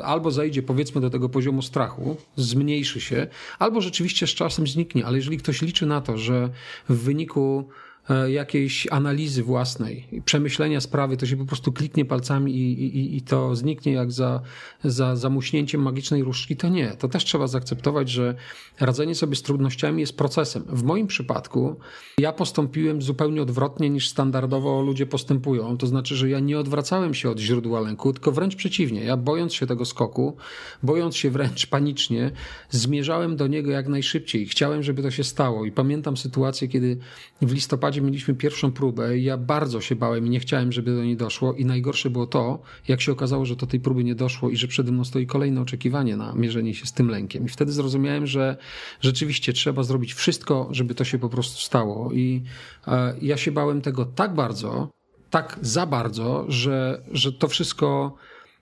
albo zejdzie powiedzmy do tego poziomu strachu, zmniejszy się, albo rzeczywiście z czasem zniknie. Ale jeżeli ktoś liczy na to, że w wyniku E, jakiejś analizy własnej, przemyślenia sprawy, to się po prostu kliknie palcami i, i, i to zniknie jak za, za, za muśnięciem magicznej różdżki, to nie. To też trzeba zaakceptować, że radzenie sobie z trudnościami jest procesem. W moim przypadku ja postąpiłem zupełnie odwrotnie niż standardowo ludzie postępują. To znaczy, że ja nie odwracałem się od źródła lęku, tylko wręcz przeciwnie. Ja bojąc się tego skoku, bojąc się wręcz panicznie, zmierzałem do niego jak najszybciej. Chciałem, żeby to się stało. I pamiętam sytuację, kiedy w listopadzie listopadzie mieliśmy pierwszą próbę i ja bardzo się bałem i nie chciałem, żeby do niej doszło. I najgorsze było to, jak się okazało, że do tej próby nie doszło i że przede mną stoi kolejne oczekiwanie na mierzenie się z tym lękiem. I wtedy zrozumiałem, że rzeczywiście trzeba zrobić wszystko, żeby to się po prostu stało. I e, ja się bałem tego tak bardzo, tak za bardzo, że, że to wszystko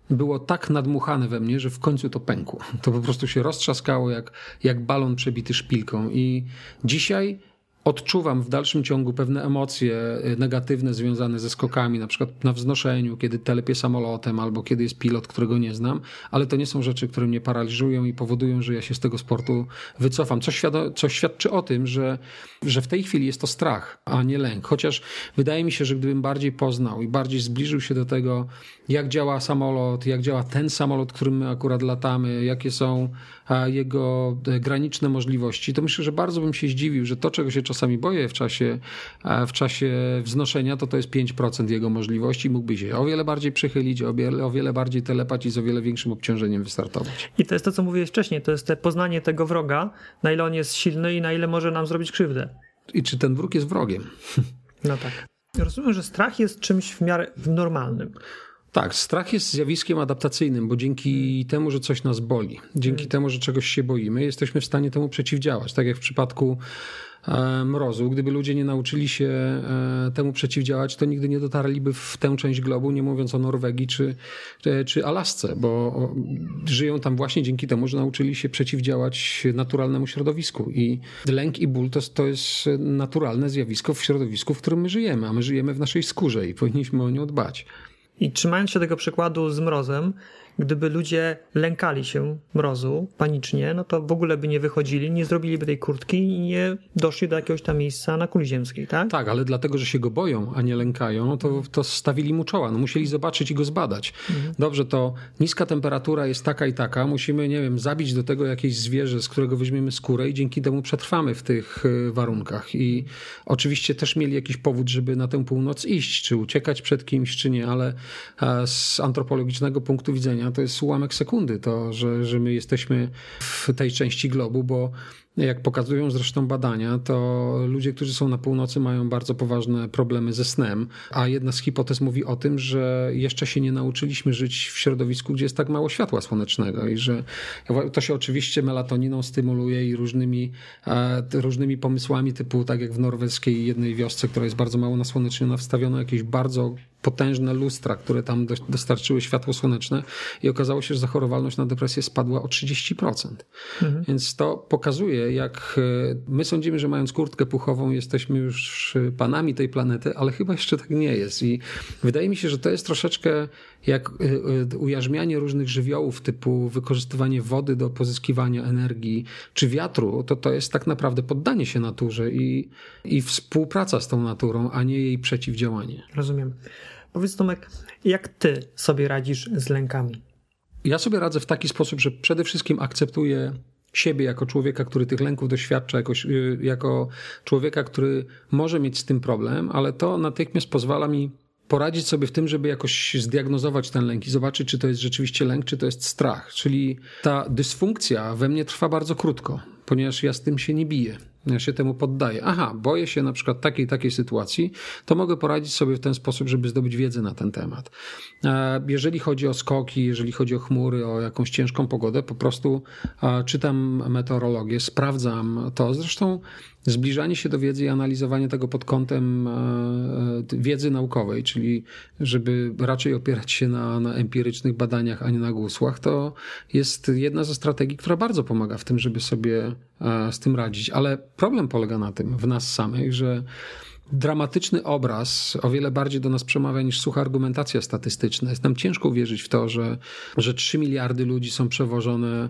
było tak nadmuchane we mnie, że w końcu to pękło. To po prostu się roztrzaskało jak, jak balon przebity szpilką. I dzisiaj odczuwam w dalszym ciągu pewne emocje y, negatywne związane ze skokami, na przykład na wznoszeniu, kiedy telepię samolotem albo kiedy jest pilot, którego nie znam, ale to nie są rzeczy, które mnie paraliżują i powodują, że ja się z tego sportu wycofam. Co, co świadczy o tym, że, że w tej chwili jest to strach, a nie lęk. Chociaż wydaje mi się, że gdybym bardziej poznał i bardziej zbliżył się do tego, jak działa samolot, jak działa ten samolot, którym my akurat latamy, jakie są jego e, graniczne możliwości, to myślę, że bardzo bym się zdziwił, że to, czego się czasami boję w czasie, w czasie wznoszenia, to to jest 5% jego możliwości. Mógłby się o wiele bardziej przychylić, o wiele, o wiele bardziej telepać i z o wiele większym obciążeniem wystartować. I to jest to, co mówiłeś wcześniej, to jest te poznanie tego wroga, na ile on jest silny i na ile może nam zrobić krzywdę. I czy ten wróg jest wrogiem? No tak. Rozumiem, że strach jest czymś w miarę normalnym. Tak, strach jest zjawiskiem adaptacyjnym, bo dzięki temu, że coś nas boli, dzięki hmm. temu, że czegoś się boimy, jesteśmy w stanie temu przeciwdziałać. Tak jak w przypadku e, mrozu. Gdyby ludzie nie nauczyli się e, temu przeciwdziałać, to nigdy nie dotarliby w tę część globu, nie mówiąc o Norwegii czy, czy Alasce, bo żyją tam właśnie dzięki temu, że nauczyli się przeciwdziałać naturalnemu środowisku. I lęk i ból to, to jest naturalne zjawisko w środowisku, w którym my żyjemy, a my żyjemy w naszej skórze i powinniśmy o nią dbać. I trzymając się tego przykładu z mrozem, gdyby ludzie lękali się mrozu panicznie, no to w ogóle by nie wychodzili, nie zrobiliby tej kurtki i nie doszli do jakiegoś tam miejsca na kuli ziemskiej, tak? Tak, ale dlatego, że się go boją, a nie lękają, to, to stawili mu czoła. No musieli zobaczyć i go zbadać. Mhm. Dobrze, to niska temperatura jest taka i taka, musimy, nie wiem, zabić do tego jakieś zwierzę, z którego weźmiemy skórę i dzięki temu przetrwamy w tych y, warunkach. I oczywiście też mieli jakiś powód, żeby na tę północ iść, czy uciekać przed kimś, czy nie, ale z antropologicznego punktu widzenia to jest ułamek sekundy, to, że, że my jesteśmy w tej części globu, bo jak pokazują zresztą badania, to ludzie, którzy są na północy, mają bardzo poważne problemy ze snem, a jedna z hipotez mówi o tym, że jeszcze się nie nauczyliśmy żyć w środowisku, gdzie jest tak mało światła słonecznego i że to się oczywiście melatoniną stymuluje i różnymi, e, różnymi pomysłami, typu tak jak w norweskiej jednej wiosce, która jest bardzo mało nasłoneczniona, wstawiono jakieś bardzo potężne lustra, które tam dostarczyły światło słoneczne i okazało się, że zachorowalność na depresję spadła o 30%. Mhm. Więc to pokazuje, jak e, my sądzimy, że mając kurtkę puchową jesteśmy już panami tej planety, ale chyba jeszcze tak nie jest. I wydaje mi się, że to jest troszeczkę jak e, e, ujarzmianie różnych żywiołów typu wykorzystywanie wody do pozyskiwania energii czy wiatru, to to jest tak naprawdę poddanie się naturze i, i współpraca z tą naturą, a nie jej przeciwdziałanie. Rozumiem. Powiedz Tomek, jak ty sobie radzisz z lękami? Ja sobie radzę w taki sposób, że przede wszystkim akceptuję siebie jako człowieka, który tych lęków doświadcza, jako, y, jako człowieka, który może mieć z tym problem, ale to natychmiast pozwala mi poradzić sobie w tym, żeby jakoś zdiagnozować ten lęk i zobaczyć, czy to jest rzeczywiście lęk, czy to jest strach. Czyli ta dysfunkcja we mnie trwa bardzo krótko, ponieważ ja z tym się nie biję. Ja się temu poddaję. Aha, boję się na przykład takiej takiej sytuacji, to mogę poradzić sobie w ten sposób, żeby zdobyć wiedzę na ten temat. E, jeżeli chodzi o skoki, jeżeli chodzi o chmury, o jakąś ciężką pogodę, po prostu e, czytam meteorologię, sprawdzam to. Zresztą zbliżanie się do wiedzy i analizowanie tego pod kątem e, wiedzy naukowej, czyli żeby raczej opierać się na, na empirycznych badaniach, a nie na gusłach, to jest jedna ze strategii, która bardzo pomaga w tym, żeby sobie z tym radzić. Ale problem polega na tym w nas samych, że dramatyczny obraz o wiele bardziej do nas przemawia niż sucha argumentacja statystyczna. Jest nam ciężko uwierzyć w to, że, że 3 miliardy ludzi są przewożone e,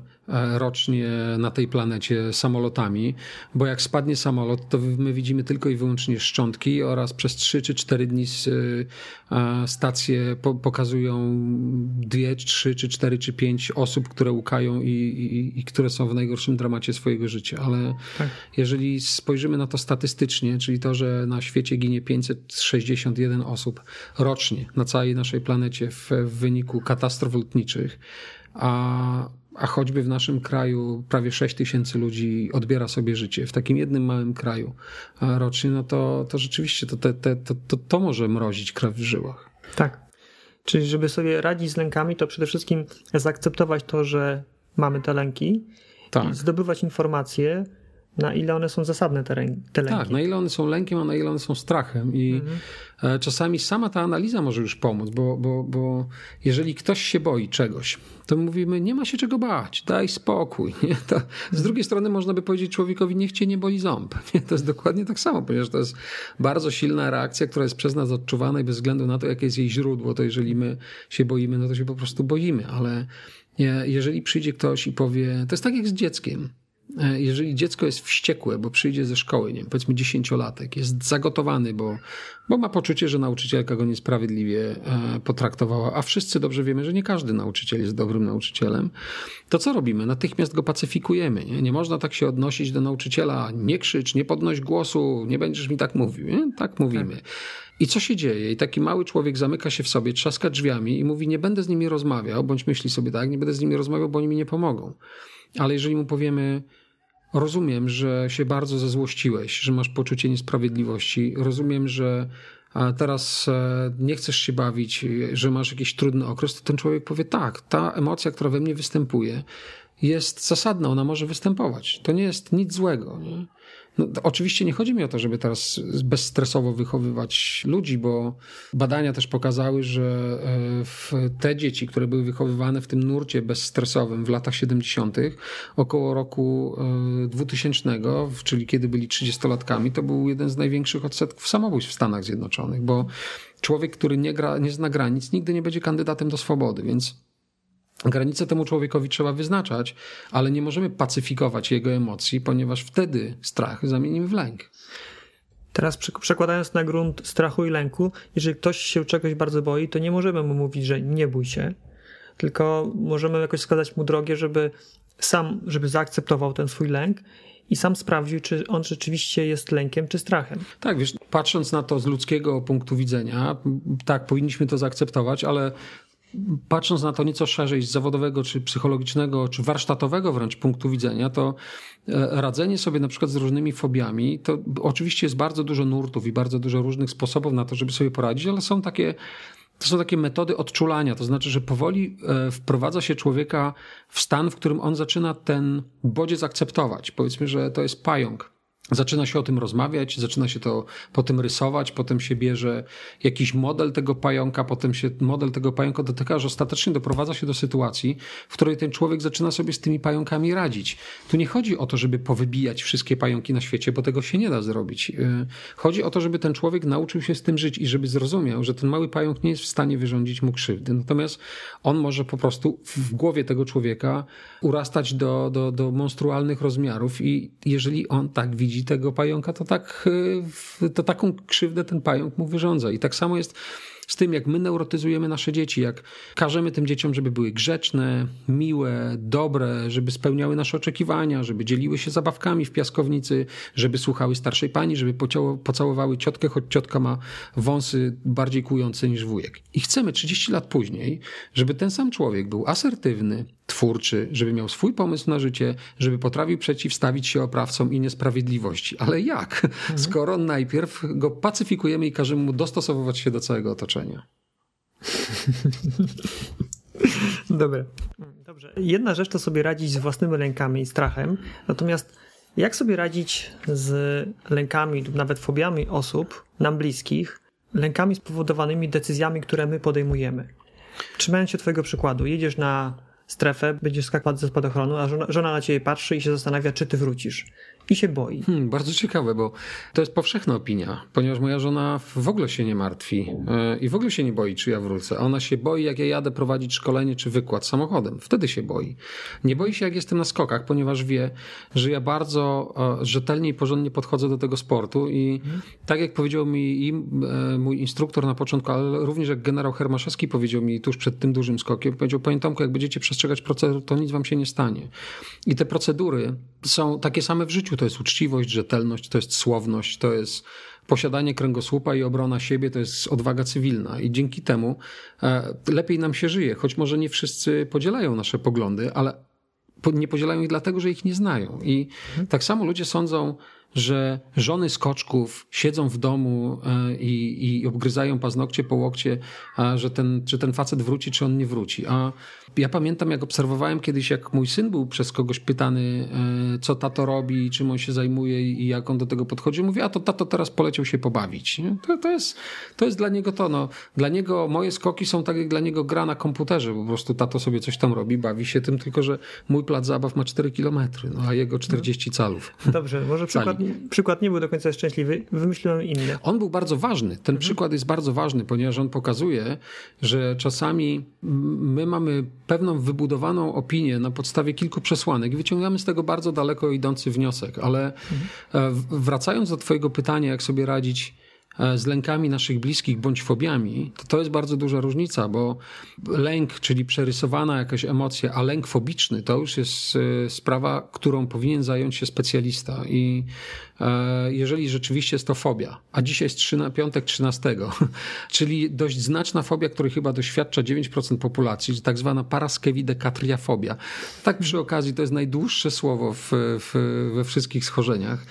rocznie na tej planecie samolotami, bo jak spadnie samolot, to my widzimy tylko i wyłącznie szczątki oraz przez 3 czy 4 dni e, stacje pokazują 2, 3 czy 4 czy 5 osób, które łukają i, i, i które są w najgorszym dramacie swojego życia. Ale tak. jeżeli spojrzymy na to statystycznie, czyli to, że na świecie ginie 561 osób rocznie na całej naszej planecie w, w wyniku katastrof lotniczych, a, a choćby w naszym kraju prawie 6 tysięcy ludzi odbiera sobie życie w takim jednym małym kraju rocznie, no to, to rzeczywiście to, to, to, to, to może mrozić krew w żyłach. Tak. Czyli żeby sobie radzić z lękami, to przede wszystkim zaakceptować to, że mamy te lęki tak. i zdobywać informacje, na ile one są zasadne, te, te lęki. Tak, na ile one są lękiem, a na ile one są strachem. I mhm. E, czasami sama ta analiza może już pomóc, bo, bo, bo jeżeli ktoś się boi czegoś, to mówimy, nie ma się czego bać, daj spokój. Nie? To, z drugiej strony można by powiedzieć człowiekowi, niech cię nie boli ząb. Nie? To jest dokładnie tak samo, ponieważ to jest bardzo silna reakcja, która jest przez nas odczuwana i bez względu na to, jakie jest jej źródło, to jeżeli my się boimy, no to się po prostu boimy, ale jeżeli przyjdzie ktoś i powie, to jest tak jak z dzieckiem, E, jeżeli dziecko jest wściekłe, bo przyjdzie ze szkoły, nie wiem, powiedzmy dziesięciolatek, jest zagotowany, bo, bo ma poczucie, że nauczycielka go niesprawiedliwie e, potraktowała, a wszyscy dobrze wiemy, że nie każdy nauczyciel jest dobrym nauczycielem, to co robimy? Natychmiast go pacyfikujemy. Nie, nie można tak się odnosić do nauczyciela, nie krzycz, nie podnoś głosu, nie będziesz mi tak mówił. Nie? Tak mówimy. Tak. I co się dzieje? I taki mały człowiek zamyka się w sobie, trzaska drzwiami i mówi: Nie będę z nimi rozmawiał, bądź myśli sobie tak, nie będę z nimi rozmawiał, bo oni mi nie pomogą. Ale jeżeli mu powiemy, Rozumiem, że się bardzo zezłościłeś, że masz poczucie niesprawiedliwości. Rozumiem, że teraz e, nie chcesz się bawić, że masz jakiś trudny okres, to ten człowiek powie tak, ta emocja, która we mnie występuje, jest zasadna, ona może występować. To nie jest nic złego. Nie? No, oczywiście nie chodzi mi o to, żeby teraz bezstresowo wychowywać ludzi, bo badania też pokazały, że e, te dzieci, które były wychowywane w tym nurcie bezstresowym w latach 70., około roku 2000, e, czyli kiedy byli 30-latkami, to był jeden z największych odsetków samobójstw w Stanach Zjednoczonych, bo człowiek, który nie, gra, nie zna granic, nigdy nie będzie kandydatem do swobody, więc Granice temu człowiekowi trzeba wyznaczać, ale nie możemy pacyfikować jego emocji, ponieważ wtedy strach zamienimy w lęk. Teraz przekładając na grunt strachu i lęku, jeżeli ktoś się czegoś bardzo boi, to nie możemy mu mówić, że nie bój się, tylko możemy jakoś wskazać mu drogę, żeby sam, żeby zaakceptował ten swój lęk i sam sprawdził, czy on rzeczywiście jest lękiem, czy strachem. Tak, wiesz, patrząc na to z ludzkiego punktu widzenia, tak, powinniśmy to zaakceptować, ale patrząc na to nieco szerzej z zawodowego, czy psychologicznego, czy warsztatowego wręcz punktu widzenia, to e, radzenie sobie na przykład z różnymi fobiami, to oczywiście jest bardzo dużo nurtów i bardzo dużo różnych sposobów na to, żeby sobie poradzić, ale są takie to są takie metody odczulania, to znaczy, że powoli e, wprowadza się człowieka w stan, w którym on zaczyna ten bodziec akceptować. Powiedzmy, że to jest pająk. Zaczyna się o tym rozmawiać, zaczyna się to potem rysować, potem się bierze jakiś model tego pająka, potem się model tego pająka dotyka, że ostatecznie doprowadza się do sytuacji, w której ten człowiek zaczyna sobie z tymi pająkami radzić. Tu nie chodzi o to, żeby powybijać wszystkie pająki na świecie, bo tego się nie da zrobić. Y, chodzi o to, żeby ten człowiek nauczył się z tym żyć i żeby zrozumiał, że ten mały pająk nie jest w stanie wyrządzić mu krzywdy. Natomiast on może po prostu w głowie tego człowieka urastać do, do, do monstrualnych rozmiarów i jeżeli on tak widzi, widzi tego pająka, to, tak, y, to taką krzywdę ten pająk mu wyrządza. I tak samo jest z tym, jak my neurotyzujemy nasze dzieci, jak każemy tym dzieciom, żeby były grzeczne, miłe, dobre, żeby spełniały nasze oczekiwania, żeby dzieliły się zabawkami w piaskownicy, żeby słuchały starszej pani, żeby pocałowały ciotkę, choć ciotka ma wąsy bardziej kujące niż wujek. I chcemy 30 lat później, żeby ten sam człowiek był asertywny, twórczy, żeby miał swój pomysł na życie, żeby potrafił przeciwstawić się oprawcom i niesprawiedliwości. Ale jak? Mhm. Skoro najpierw go pacyfikujemy i każemy mu dostosowywać się do całego otoczenia. Dobra. Dobrze. Jedna rzecz to sobie radzić z własnymi lękami i strachem, natomiast jak sobie radzić z lękami lub nawet fobiami osób nam bliskich, lękami spowodowanymi decyzjami, które my podejmujemy? Trzymając się Twojego przykładu, jedziesz na strefę, będziesz skakał ze spadochronu, a żona, żona na ciebie patrzy i się zastanawia, czy ty wrócisz i się boi. Hmm, bardzo ciekawe, bo to jest powszechna opinia, ponieważ moja żona w ogóle się nie martwi yy, i w ogóle się nie boi, czy ja wrócę. Ona się boi, jak ja jadę prowadzić szkolenie czy wykład samochodem. Wtedy się boi. Nie boi się, jak jestem na skokach, ponieważ wie, że ja bardzo yy, rzetelnie i porządnie podchodzę do tego sportu i tak jak powiedział mi yy, mój instruktor na początku, ale również jak generał Hermaszewski powiedział mi tuż przed tym dużym skokiem, powiedział, panie Tomku, jak będziecie przestrzegać procedur, to nic wam się nie stanie. I te procedury są takie same w życiu to jest uczciwość, rzetelność, to jest słowność, to jest posiadanie kręgosłupa i obrona siebie, to jest odwaga cywilna. I dzięki temu e, lepiej nam się żyje, choć może nie wszyscy podzielają nasze poglądy, ale nie podzielają ich dlatego, że ich nie znają. I tak samo ludzie sądzą, że żony skoczków siedzą w domu e, i, i obgryzają paznokcie po łokcie, a że ten, czy ten facet wróci, czy on nie wróci. A ja pamiętam, jak obserwowałem kiedyś, jak mój syn był przez kogoś pytany, e, co tato robi, czym on się zajmuje i jak on do tego podchodzi. Mówi, a to tato teraz poleciał się pobawić. To, to, jest, to jest dla niego to. No. Dla niego moje skoki są tak, jak dla niego gra na komputerze. Po prostu tato sobie coś tam robi, bawi się tym, tylko że mój plac zabaw ma 4 kilometry, no, a jego 40 no. calów. Dobrze, może przykład, przykład nie był do końca szczęśliwy. Wymyśliłem inny. On był bardzo ważny. Ten mhm. przykład jest bardzo ważny, ponieważ on pokazuje, że czasami my mamy pewną wybudowaną opinię na podstawie kilku przesłanek i wyciągamy z tego bardzo daleko idący wniosek. Ale mhm. wracając do Twojego pytania, jak sobie radzić e, z lękami naszych bliskich bądź fobiami, to to jest bardzo duża różnica, bo lęk, czyli przerysowana jakaś emocja, a lęk fobiczny to już jest e, sprawa, którą powinien zająć się specjalista. I E, jeżeli rzeczywiście jest to fobia, a dzisiaj jest 3 na piątek 13, czyli dość znaczna fobia, której chyba doświadcza 9% populacji, tak zwana paraskewidekatriafobia. Tak przy okazji, to jest najdłuższe słowo w, w, we wszystkich schorzeniach.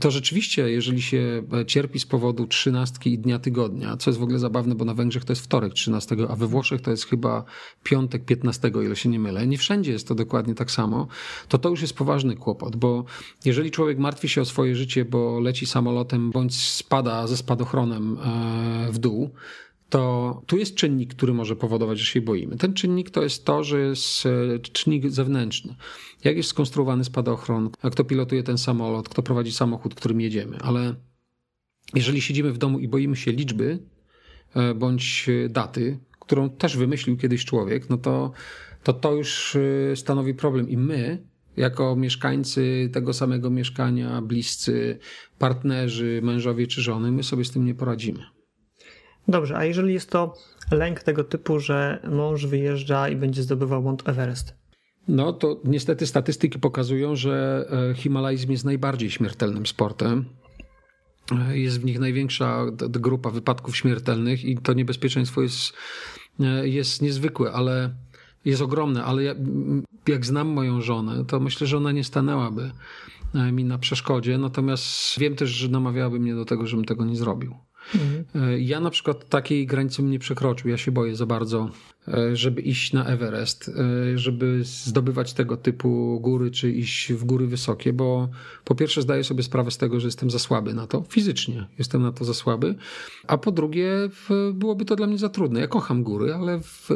To rzeczywiście, jeżeli się cierpi z powodu trzynastki i dnia tygodnia, co jest w ogóle zabawne, bo na Węgrzech to jest wtorek 13, a we Włoszech to jest chyba piątek 15, o ile się nie mylę. Nie wszędzie jest to dokładnie tak samo. To to już jest poważny kłopot, bo jeżeli człowiek martwi się o swoje życie, bo leci samolotem bądź spada ze spadochronem e, w dół, to tu jest czynnik, który może powodować, że się boimy. Ten czynnik to jest to, że jest e, czynnik zewnętrzny. Jak jest skonstruowany spadochron, kto pilotuje ten samolot, kto prowadzi samochód, którym jedziemy. Ale jeżeli siedzimy w domu i boimy się liczby e, bądź daty, którą też wymyślił kiedyś człowiek, no to to, to już stanowi problem. I my, jako mieszkańcy tego samego mieszkania, bliscy, partnerzy, mężowie czy żony, my sobie z tym nie poradzimy. Dobrze, a jeżeli jest to lęk tego typu, że mąż wyjeżdża i będzie zdobywał Mount Everest? No to niestety statystyki pokazują, że e, himalajzm jest najbardziej śmiertelnym sportem. E, jest w nich największa grupa wypadków śmiertelnych i to niebezpieczeństwo jest, e, jest niezwykłe, ale jest ogromne, ale ja, jak znam moją żonę, to myślę, że ona nie stanęłaby e, mi na przeszkodzie, natomiast wiem też, że namawiałaby mnie do tego, żebym tego nie zrobił. Mhm. E, ja na przykład takiej granicy bym nie przekroczył. Ja się boję za bardzo, e, żeby iść na Everest, e, żeby zdobywać tego typu góry, czy iść w góry wysokie, bo po pierwsze zdaję sobie sprawę z tego, że jestem za słaby na to, fizycznie jestem na to za słaby, a po drugie byłoby to dla mnie za trudne. Ja kocham góry, ale w,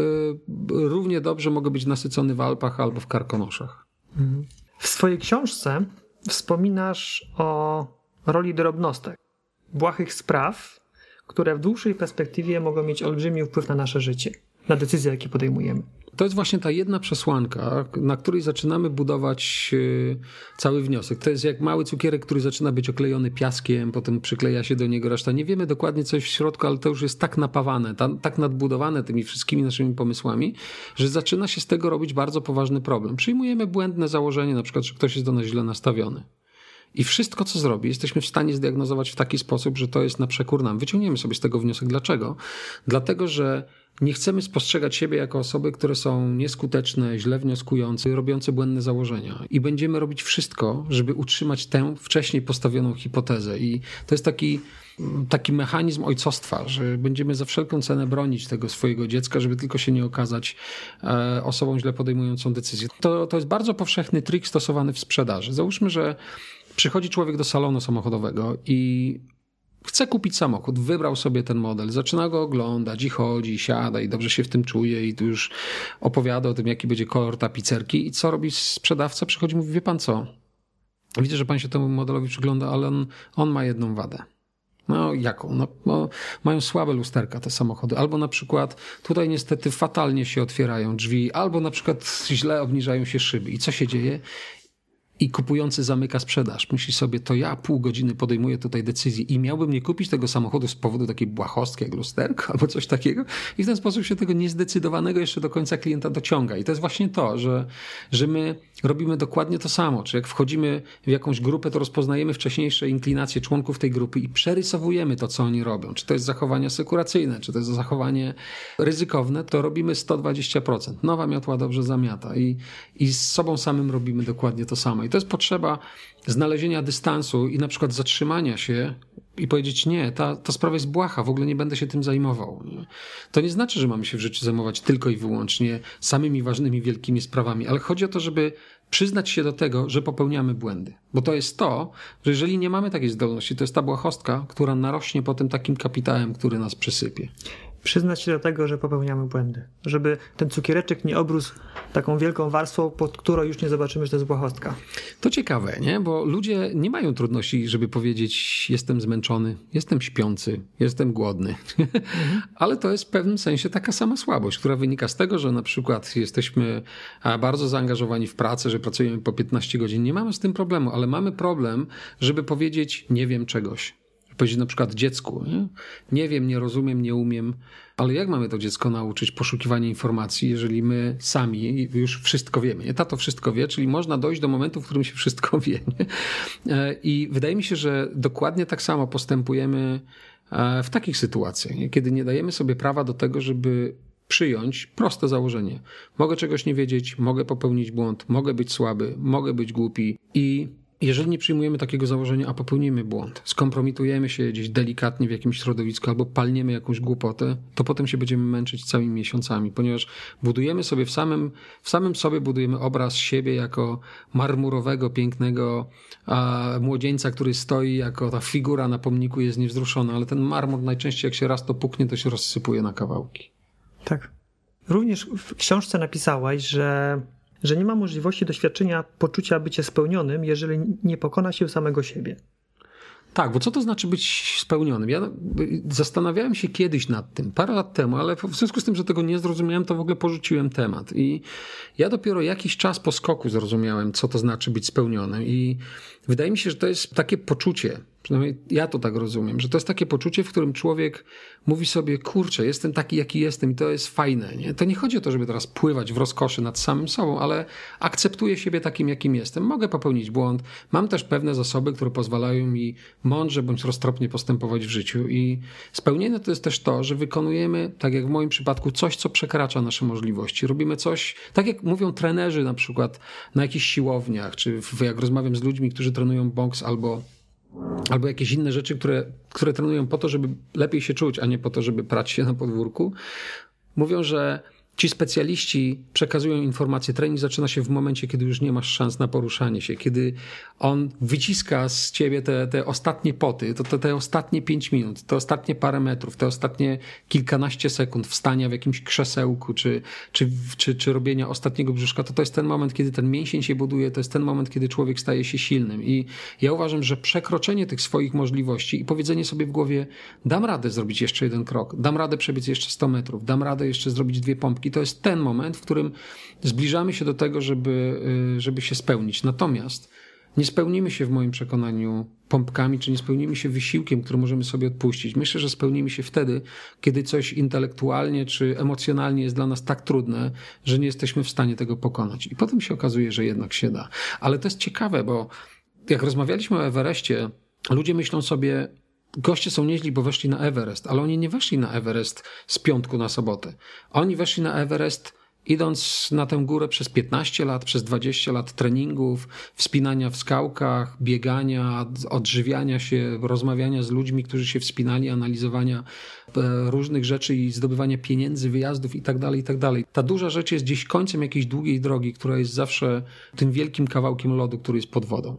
równie dobrze mogę być nasycony w Alpach albo w Karkonoszach. Mhm. W swojej książce wspominasz o roli drobnostek, błahych spraw, które w dłuższej perspektywie mogą mieć olbrzymi wpływ na nasze życie, na decyzje, jakie podejmujemy. To jest właśnie ta jedna przesłanka, na której zaczynamy budować e, cały wniosek. To jest jak mały cukierek, który zaczyna być oklejony piaskiem, potem przykleja się do niego reszta. Nie wiemy dokładnie, co jest w środku, ale to już jest tak napawane, tak nadbudowane tymi wszystkimi naszymi pomysłami, że zaczyna się z tego robić bardzo poważny problem. Przyjmujemy błędne założenie, na przykład, że ktoś jest do nas źle nastawiony. I wszystko, co zrobi, jesteśmy w stanie zdiagnozować w taki sposób, że to jest na przekór nam. Wyciągniemy sobie z tego wniosek. Dlaczego? Dlatego, że nie chcemy spostrzegać siebie jako osoby, które są nieskuteczne, źle wnioskujące, robiące błędne założenia. I będziemy robić wszystko, żeby utrzymać tę wcześniej postawioną hipotezę. I to jest taki, taki mechanizm ojcostwa, że będziemy za wszelką cenę bronić tego swojego dziecka, żeby tylko się nie okazać e, osobą źle podejmującą decyzję. To, to jest bardzo powszechny trik stosowany w sprzedaży. Załóżmy, że Przychodzi człowiek do salonu samochodowego i chce kupić samochód, wybrał sobie ten model, zaczyna go oglądać i chodzi, i siada i dobrze się w tym czuje i tu już opowiada o tym, jaki będzie kolor tapicerki i co robi sprzedawca? Przychodzi i mówi, wie pan co, widzę, że pan się temu modelowi przygląda, ale on, on ma jedną wadę. No jaką? No, no, mają słabe lusterka te samochody. Albo na przykład tutaj niestety fatalnie się otwierają drzwi, albo na przykład źle obniżają się szyby. I co się dzieje? I kupujący zamyka sprzedaż. Myśli sobie, to ja pół godziny podejmuję tutaj decyzję i miałbym nie kupić tego samochodu z powodu takiej błahostki jak lusterko albo coś takiego i w ten sposób się tego niezdecydowanego jeszcze do końca klienta dociąga. I to jest właśnie to, że, że my robimy dokładnie to samo. Czy jak wchodzimy w jakąś grupę, to rozpoznajemy wcześniejsze inklinacje członków tej grupy i przerysowujemy to, co oni robią. Czy to jest zachowanie asekuracyjne, czy to jest zachowanie ryzykowne, to robimy 120%. Nowa miotła dobrze zamiata i, i z sobą samym robimy dokładnie to samo to jest potrzeba znalezienia dystansu i na przykład zatrzymania się i powiedzieć nie, ta, ta sprawa jest błaha, w ogóle nie będę się tym zajmował. Nie? To nie znaczy, że mamy się w życiu zajmować tylko i wyłącznie samymi ważnymi, wielkimi sprawami, ale chodzi o to, żeby przyznać się do tego, że popełniamy błędy. Bo to jest to, że jeżeli nie mamy takiej zdolności, to jest ta błahostka, która narośnie potem takim kapitałem, który nas przysypie przyznać się do tego, że popełniamy błędy. Żeby ten cukiereczek nie obrósł taką wielką warstwą, pod którą już nie zobaczymy, że to jest błahostka. To ciekawe, nie? Bo ludzie nie mają trudności, żeby powiedzieć jestem zmęczony, jestem śpiący, jestem głodny. Ale to jest w pewnym sensie taka sama słabość, która wynika z tego, że na przykład jesteśmy bardzo zaangażowani w pracę, że pracujemy po 15 godzin. Nie mamy z tym problemu, ale mamy problem, żeby powiedzieć nie wiem czegoś powiedzieć na przykład dziecku, nie? nie wiem, nie rozumiem, nie umiem, ale jak mamy to dziecko nauczyć poszukiwania informacji, jeżeli my sami już wszystko wiemy? Nie? Tato wszystko wie, czyli można dojść do momentu, w którym się wszystko wie. Nie? E, I wydaje mi się, że dokładnie tak samo postępujemy e, w takich sytuacjach, nie? kiedy nie dajemy sobie prawa do tego, żeby przyjąć proste założenie. Mogę czegoś nie wiedzieć, mogę popełnić błąd, mogę być słaby, mogę być głupi i jeżeli nie przyjmujemy takiego założenia, a popełnimy błąd, skompromitujemy się gdzieś delikatnie w jakimś środowisku albo palniemy jakąś głupotę, to potem się będziemy męczyć całymi miesiącami, ponieważ budujemy sobie w samym, w samym sobie budujemy obraz siebie jako marmurowego, pięknego a, młodzieńca, który stoi jako ta figura na pomniku jest niewzruszona, ale ten marmur najczęściej jak się raz to puknie, to się rozsypuje na kawałki. Tak. Również w książce napisałeś, że że nie ma możliwości doświadczenia poczucia bycia spełnionym, jeżeli nie pokona się samego siebie. Tak, bo co to znaczy być spełnionym? Ja zastanawiałem się kiedyś nad tym, parę lat temu, ale w związku z tym, że tego nie zrozumiałem, to w ogóle porzuciłem temat. I ja dopiero jakiś czas po skoku zrozumiałem, co to znaczy być spełnionym. I wydaje mi się, że to jest takie poczucie, przynajmniej ja to tak rozumiem, że to jest takie poczucie, w którym człowiek mówi sobie, kurczę, jestem taki, jaki jestem i to jest fajne. Nie? To nie chodzi o to, żeby teraz pływać w rozkoszy nad samym sobą, ale akceptuję siebie takim, jakim jestem. Mogę popełnić błąd. Mam też pewne zasoby, które pozwalają mi mądrze bądź roztropnie postępować w życiu i spełnienie to jest też to, że wykonujemy, tak jak w moim przypadku, coś, co przekracza nasze możliwości. Robimy coś, tak jak mówią trenerzy na przykład na jakichś siłowniach, czy jak rozmawiam z ludźmi, którzy trenują boks albo albo jakieś inne rzeczy, które, które trenują po to, żeby lepiej się czuć, a nie po to, żeby prać się na podwórku, mówią, że Ci specjaliści przekazują informacje. Trening zaczyna się w momencie, kiedy już nie masz szans na poruszanie się, kiedy on wyciska z ciebie te, te ostatnie poty, to, to te ostatnie pięć minut, te ostatnie parę metrów, te ostatnie kilkanaście sekund wstania w jakimś krzesełku, czy, czy, czy, czy robienia ostatniego brzuszka, to to jest ten moment, kiedy ten mięsień się buduje, to jest ten moment, kiedy człowiek staje się silnym. I ja uważam, że przekroczenie tych swoich możliwości i powiedzenie sobie w głowie, dam radę zrobić jeszcze jeden krok, dam radę przebiec jeszcze 100 metrów, dam radę jeszcze zrobić dwie pompki, to jest ten moment, w którym zbliżamy się do tego, żeby, y, żeby się spełnić. Natomiast nie spełnimy się w moim przekonaniu pompkami, czy nie spełnimy się wysiłkiem, który możemy sobie odpuścić. Myślę, że spełnimy się wtedy, kiedy coś intelektualnie czy emocjonalnie jest dla nas tak trudne, że nie jesteśmy w stanie tego pokonać. I potem się okazuje, że jednak się da. Ale to jest ciekawe, bo jak rozmawialiśmy o Everestie, ludzie myślą sobie, Goście są nieźli, bo weszli na Everest, ale oni nie weszli na Everest z piątku na sobotę. Oni weszli na Everest idąc na tę górę przez 15 lat, przez 20 lat treningów, wspinania w skałkach, biegania, odżywiania się, rozmawiania z ludźmi, którzy się wspinali, analizowania e, różnych rzeczy i zdobywania pieniędzy, wyjazdów i tak dalej, i tak dalej. Ta duża rzecz jest gdzieś końcem jakiejś długiej drogi, która jest zawsze tym wielkim kawałkiem lodu, który jest pod wodą.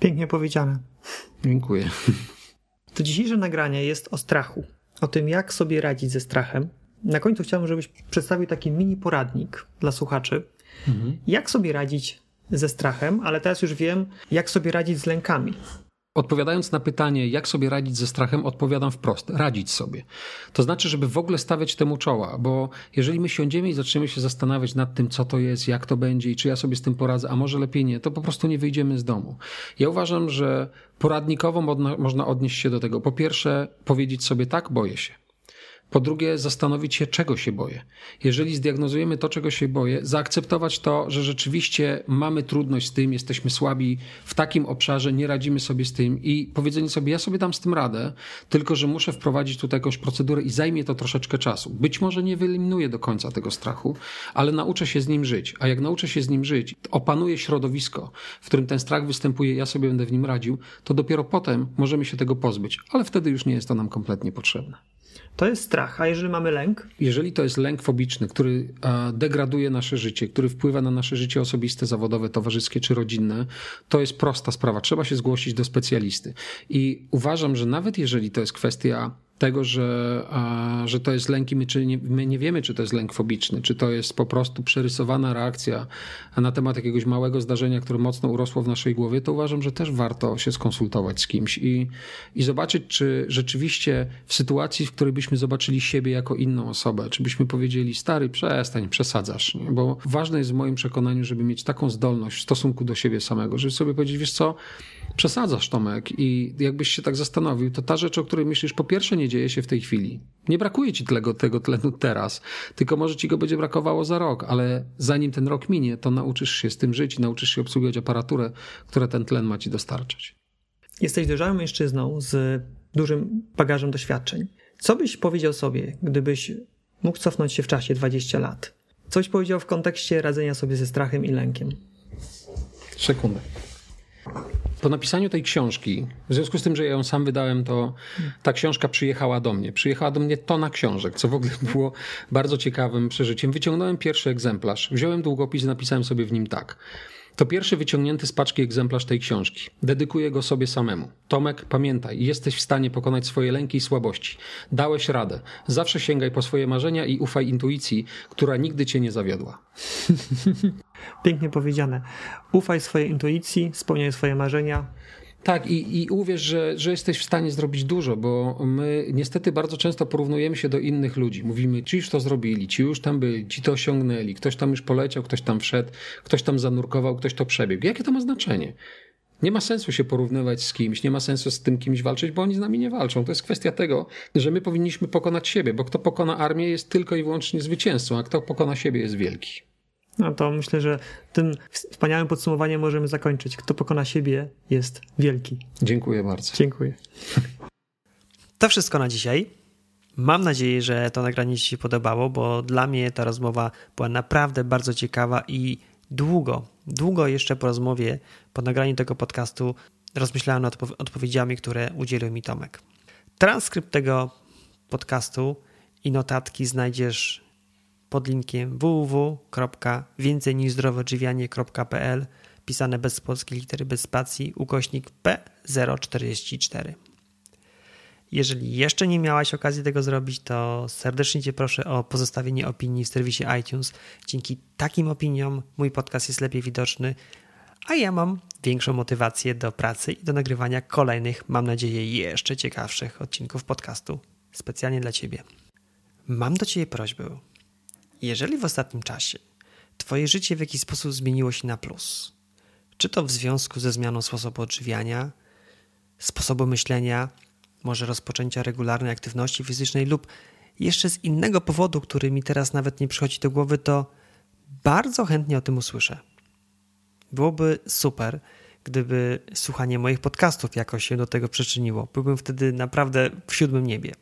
Pięknie powiedziane. Dziękuję. To dzisiejsze nagranie jest o strachu, o tym, jak sobie radzić ze strachem. Na końcu chciałbym, żebyś przedstawił taki mini poradnik dla słuchaczy, mhm. jak sobie radzić ze strachem, ale teraz już wiem, jak sobie radzić z lękami. Odpowiadając na pytanie, jak sobie radzić ze strachem, odpowiadam wprost: radzić sobie. To znaczy, żeby w ogóle stawiać temu czoła, bo jeżeli my siądziemy i zaczniemy się zastanawiać nad tym, co to jest, jak to będzie i czy ja sobie z tym poradzę, a może lepiej nie, to po prostu nie wyjdziemy z domu. Ja uważam, że poradnikowo można odnieść się do tego. Po pierwsze, powiedzieć sobie tak, boję się. Po drugie, zastanowić się, czego się boję. Jeżeli zdiagnozujemy to, czego się boję, zaakceptować to, że rzeczywiście mamy trudność z tym, jesteśmy słabi w takim obszarze, nie radzimy sobie z tym i powiedzenie sobie, ja sobie dam z tym radę, tylko że muszę wprowadzić tutaj jakąś procedurę i zajmie to troszeczkę czasu. Być może nie wyeliminuję do końca tego strachu, ale nauczę się z nim żyć. A jak nauczę się z nim żyć, opanuję środowisko, w którym ten strach występuje, ja sobie będę w nim radził, to dopiero potem możemy się tego pozbyć, ale wtedy już nie jest to nam kompletnie potrzebne. To jest strach. A jeżeli mamy lęk? Jeżeli to jest lęk fobiczny, który degraduje nasze życie, który wpływa na nasze życie osobiste, zawodowe, towarzyskie czy rodzinne, to jest prosta sprawa. Trzeba się zgłosić do specjalisty. I uważam, że nawet jeżeli to jest kwestia tego, że, że to jest lęk i my, czy nie, my nie wiemy, czy to jest lęk fobiczny, czy to jest po prostu przerysowana reakcja na temat jakiegoś małego zdarzenia, które mocno urosło w naszej głowie, to uważam, że też warto się skonsultować z kimś i, i zobaczyć, czy rzeczywiście w sytuacji, w której byśmy zobaczyli siebie jako inną osobę, czy byśmy powiedzieli, stary, przestań, przesadzasz, nie? bo ważne jest w moim przekonaniu, żeby mieć taką zdolność w stosunku do siebie samego, żeby sobie powiedzieć, wiesz co, przesadzasz, Tomek, i jakbyś się tak zastanowił, to ta rzecz, o której myślisz, po pierwsze nie dzieje się w tej chwili. Nie brakuje ci tego, tego tlenu teraz, tylko może ci go będzie brakowało za rok, ale zanim ten rok minie, to nauczysz się z tym żyć i nauczysz się obsługiwać aparaturę, która ten tlen ma ci dostarczać. Jesteś dojrzałym mężczyzną z dużym bagażem doświadczeń. Co byś powiedział sobie, gdybyś mógł cofnąć się w czasie 20 lat? Coś powiedział w kontekście radzenia sobie ze strachem i lękiem? Sekundę. Po napisaniu tej książki, w związku z tym, że ja ją sam wydałem, to ta książka przyjechała do mnie. Przyjechała do mnie tona książek, co w ogóle było bardzo ciekawym przeżyciem. Wyciągnąłem pierwszy egzemplarz, wziąłem długopis i napisałem sobie w nim tak. To pierwszy wyciągnięty z paczki egzemplarz tej książki. Dedykuję go sobie samemu. Tomek, pamiętaj, jesteś w stanie pokonać swoje lęki i słabości. Dałeś radę. Zawsze sięgaj po swoje marzenia i ufaj intuicji, która nigdy cię nie zawiodła. Pięknie powiedziane. Ufaj swojej intuicji, spełniaj swoje marzenia, tak, i, i uwierz, że, że jesteś w stanie zrobić dużo, bo my niestety bardzo często porównujemy się do innych ludzi. Mówimy, ci już to zrobili, ci już tam byli, ci to osiągnęli, ktoś tam już poleciał, ktoś tam wszedł, ktoś tam zanurkował, ktoś to przebiegł. Jakie to ma znaczenie? Nie ma sensu się porównywać z kimś, nie ma sensu z tym kimś walczyć, bo oni z nami nie walczą. To jest kwestia tego, że my powinniśmy pokonać siebie, bo kto pokona armię jest tylko i wyłącznie zwycięzcą, a kto pokona siebie jest wielki. No to myślę, że tym wspaniałym podsumowaniem możemy zakończyć. Kto pokona siebie, jest wielki. Dziękuję bardzo. Dziękuję. To wszystko na dzisiaj. Mam nadzieję, że to nagranie Ci się podobało, bo dla mnie ta rozmowa była naprawdę bardzo ciekawa i długo, długo jeszcze po rozmowie, po nagraniu tego podcastu rozmyślałem nad odpowiedziami, które udzielił mi Tomek. Transkrypt tego podcastu i notatki znajdziesz pod linkiem www.więcejniżzdrowoodżywianie.pl pisane bez polskiej litery, bez spacji, ukośnik P044. Jeżeli jeszcze nie miałaś okazji tego zrobić, to serdecznie Cię proszę o pozostawienie opinii w serwisie iTunes. Dzięki takim opiniom mój podcast jest lepiej widoczny, a ja mam większą motywację do pracy i do nagrywania kolejnych, mam nadzieję, jeszcze ciekawszych odcinków podcastu specjalnie dla Ciebie. Mam do Ciebie prośbę. Jeżeli w ostatnim czasie Twoje życie w jakiś sposób zmieniło się na plus, czy to w związku ze zmianą sposobu odżywiania, sposobu myślenia, może rozpoczęcia regularnej aktywności fizycznej lub jeszcze z innego powodu, który mi teraz nawet nie przychodzi do głowy, to bardzo chętnie o tym usłyszę. Byłoby super, gdyby słuchanie moich podcastów jakoś się do tego przyczyniło. Byłbym wtedy naprawdę w siódmym niebie.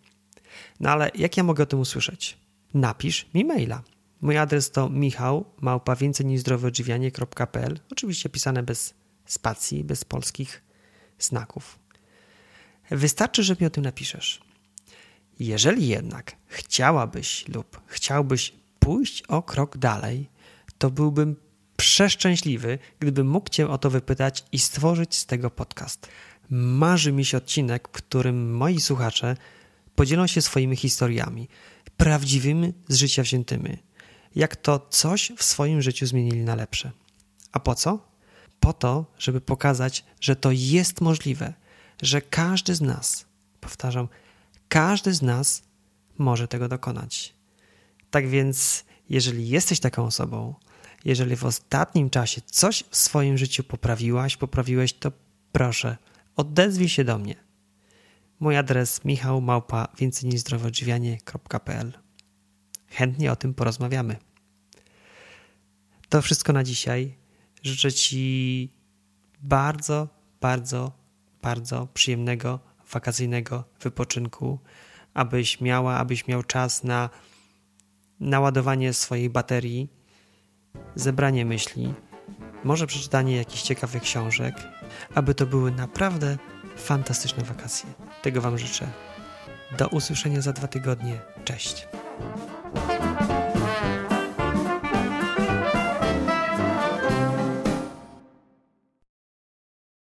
No ale jak ja mogę o tym usłyszeć? Napisz mi maila. Mój adres to michał małpa oczywiście pisane bez spacji, bez polskich znaków. Wystarczy, że mi o tym napiszesz. Jeżeli jednak chciałabyś lub chciałbyś pójść o krok dalej, to byłbym przeszczęśliwy, gdybym mógł Cię o to wypytać i stworzyć z tego podcast. Marzy mi się odcinek, w którym moi słuchacze podzielą się swoimi historiami, prawdziwymi z życia wziętymi, jak to coś w swoim życiu zmienili na lepsze. A po co? Po to, żeby pokazać, że to jest możliwe, że każdy z nas, powtarzam, każdy z nas może tego dokonać. Tak więc, jeżeli jesteś taką osobą, jeżeli w ostatnim czasie coś w swoim życiu poprawiłaś, poprawiłeś, to proszę, odezwij się do mnie. Mój adres michał małpa więcej niż Chętnie o tym porozmawiamy. To wszystko na dzisiaj. Życzę Ci bardzo, bardzo, bardzo przyjemnego, wakacyjnego wypoczynku, abyś miała, abyś miał czas na naładowanie swojej baterii, zebranie myśli, może przeczytanie jakichś ciekawych książek, aby to były naprawdę fantastyczne wakacje. Tego Wam życzę. Do usłyszenia za dwa tygodnie. Cześć.